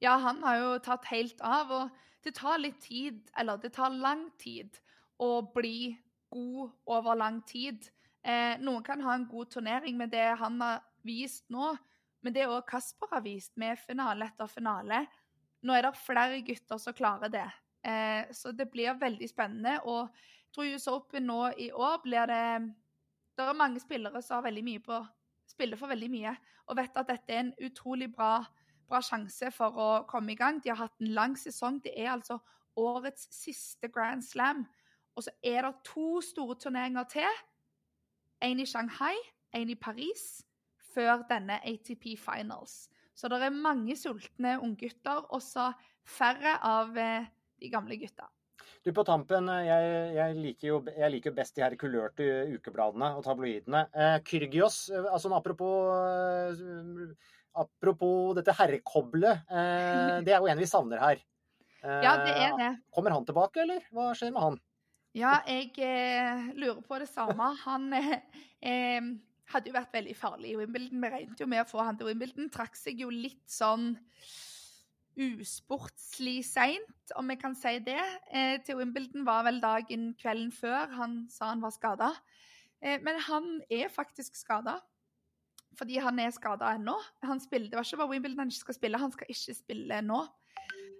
Ja, han har jo tatt helt av. Og det tar litt tid, eller det tar lang tid, å bli god over lang tid. Eh, noen kan ha en god turnering med det han har vist nå, men det òg Kasper har vist, med finale etter finale. Nå er det flere gutter som klarer det. Eh, så det blir veldig spennende. Og jeg tror US Open nå i år blir det Det er mange spillere som har veldig mye på spiller for veldig mye og vet at dette er en utrolig bra, bra sjanse for å komme i gang. De har hatt en lang sesong. Det er altså årets siste Grand Slam. Og så er det to store turneringer til. En i Shanghai, en i Paris, før denne ATP Finals. Så det er mange sultne unggutter, og så færre av eh, de gamle gutta. Du, på tampen, jeg, jeg, liker jo jeg liker best de her kulørte ukebladene og tabloidene. Eh, Kyrgios, altså apropos, eh, apropos dette herrekoblet, eh, det er jo en vi savner her. Eh, Ja, det er det. Kommer han tilbake, eller? Hva skjer med han? Ja, jeg eh, lurer på det samme. Han eh, eh, hadde jo vært veldig farlig i Wimbledon. Vi regnet jo med å få han til Wimbledon. Trakk seg jo litt sånn usportslig seint, om jeg kan si det. Eh, til Wimbledon var vel dagen kvelden før han sa han var skada. Eh, men han er faktisk skada. Fordi han er skada ennå. Han spiller, det var ikke bare Wimbledon han ikke skal spille, han skal ikke spille nå.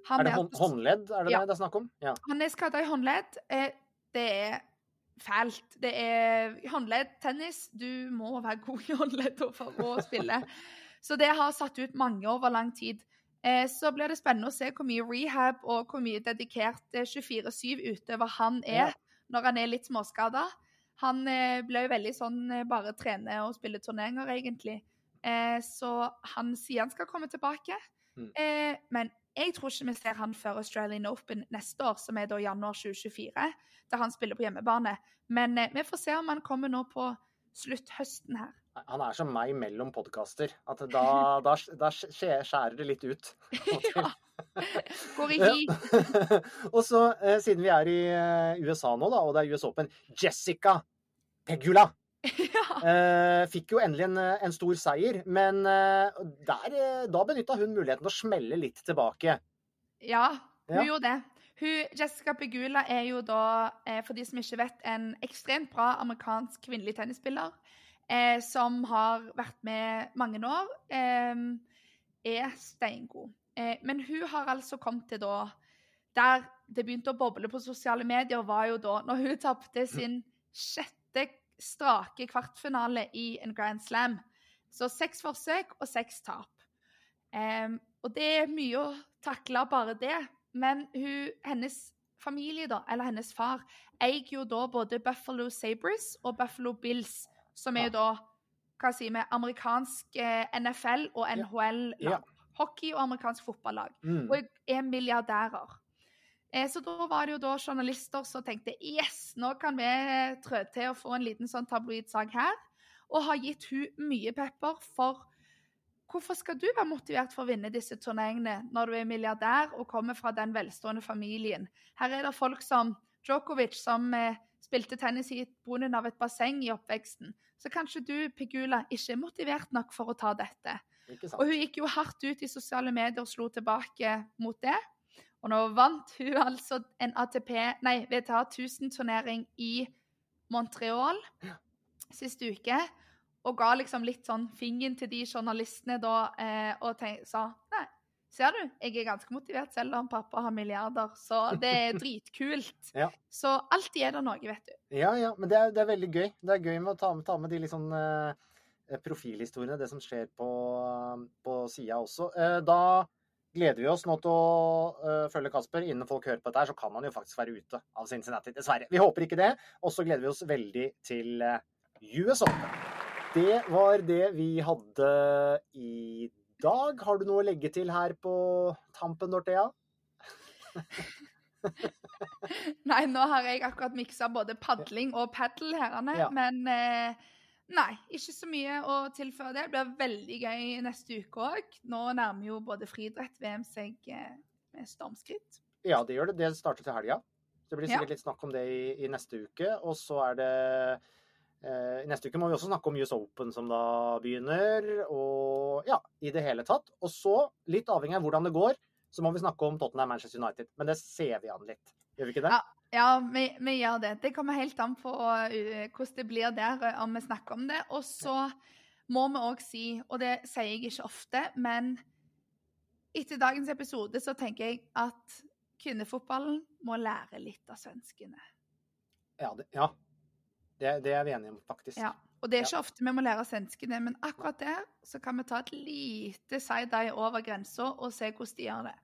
Han Er det hånd, håndledd, er det Ja. det det er snakk om? Ja. han er skada i håndledd. Eh, det er fælt. Det er håndledd tennis. Du må være god i håndledd for å spille. Så det har satt ut mange over lang tid. Eh, så blir det spennende å se hvor mye rehab og hvor mye dedikert eh, 24-7 utøver han er Ja. når han er litt småskada. Han eh, ble jo veldig sånn eh, bare trene og spille turneringer, egentlig. Eh, så han sier han skal komme tilbake. Mm. Eh, men jeg tror ikke vi ser han før Australian Open neste år, som er da januar 2024, der han spiller på hjemmebane. Men eh, vi får se om han kommer nå på slutthøsten her. Han er som meg mellom podkaster. At da, da, da skjærer det litt ut. Ja. Går i hi. og så, eh, siden vi er i eh, USA nå, da, og det er US Open Jessica Pegula ja. eh, fikk jo endelig en, en stor seier. Men der, da benytta hun muligheten til å smelle litt tilbake. ja, hun Ja. gjorde det. Hun, Jessica Pegula er jo da, for de som ikke vet, en ekstremt bra amerikansk kvinnelig tennisspiller. Eh, som har vært med mange år. Eh, er steingod. Eh, men hun har altså kommet til da Der det begynte å boble på sosiale medier, var jo da når hun tapte sin sjette strake kvartfinale i en Grand Slam. Så seks forsøk og seks tap. Em, og det er mye å takle bare det. Men hun, hennes familie, da, eller hennes far, eier jo da både Buffalo Sabres og Buffalo Bills, som er jo da hva sier vi, amerikansk eh, NFL og NHL-lag. Hockey og amerikansk fotballag. Mm. Og er milliardærer. Eh, Så da var det jo da journalister som tenkte yes, nå kan vi trø til å få en liten sånn tabloidsak her. Og har gitt hun mye pepper for hvorfor skal du være motivert for å vinne disse turneringene når du er milliardær og kommer fra den velstående familien? Her er det folk som Djokovic, som eh, spilte tennis i bunnen av et basseng i oppveksten. Så kanskje du, Pegula, ikke er motivert nok for å ta dette. Og hun gikk jo hardt ut i sosiale medier og slo tilbake mot det. Og nå vant hun altså en ATP, nei, VTA 1000-turnering i Montreal siste uke. Og ga liksom litt sånn fingeren til de journalistene da, eh, og sa ser du, jeg er ganske motivert selv om pappa har milliarder, så det er dritkult. Ja. Så alltid er det noe, vet du. Ja, ja, men det er, det er veldig gøy. Det er gøy med å ta med, ta med de litt sånn eh, profilhistoriene, det som skjer på, på sida også. Eh, da gleder vi oss nå til å eh, følge Kasper. Innen folk hører på dette, her, så kan han jo faktisk være ute av Cincinnati. Dessverre. Vi håper ikke det. Og så gleder vi oss veldig til eh, US Open. Det var det vi hadde i dag. Har du noe å legge til her på tampen, Dorthea? Nei, nå har jeg akkurat miksa både padling og padel her, Ja. men eh, Nei, ikke så mye å tilføre det. Det blir veldig gøy neste uke òg. Nå nærmer jo både friidrett-VM seg eh, med stormskritt. Ja, det gjør det. Det starter til helga. Det blir Ja. sikkert litt snakk om det i, i neste uke. Og så er det eh, I neste uke må vi også snakke om US Open, som da begynner. Og ja, i det hele tatt. Og så, litt avhengig av hvordan det går, så må vi snakke om Tottenham Manchester United. Men det ser vi an litt. Gjør vi ikke det? Ja. Ja, vi, vi gjør det. Det kommer helt an på uh, hvordan det blir der, uh, om vi snakker om det. Og så må vi òg si, og det sier jeg ikke ofte, men etter dagens episode så tenker jeg at kvinnefotballen må lære litt av svenskene. Ja. Det, ja. Det, det er vi enige om, faktisk. Ja. Og det er Ja. ikke ofte vi må lære svenskene, men akkurat der så kan vi ta et lite side-eye over grensa og se hvordan de gjør det.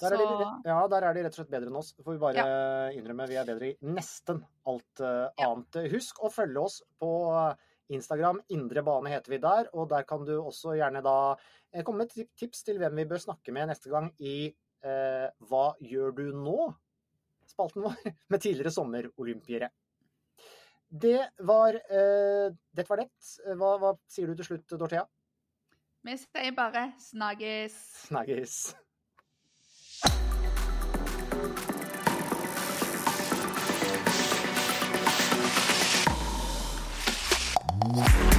Der er, de, ja, der er de rett og slett bedre enn oss. Får vi bare innrømme. Vi er bedre i nesten alt Ja. annet. Husk å følge oss på Instagram. Indre bane heter vi der. Og der kan du også gjerne da eh, komme med tip- tips til hvem vi bør snakke med neste gang i eh, Hva gjør du nå? Spalten vår med tidligere sommerolympiere. Det var uh, Dette var det. Hva, hva sier du til slutt, Dorthea? Vi sier bare 'snakkes'. Snaggis. Thank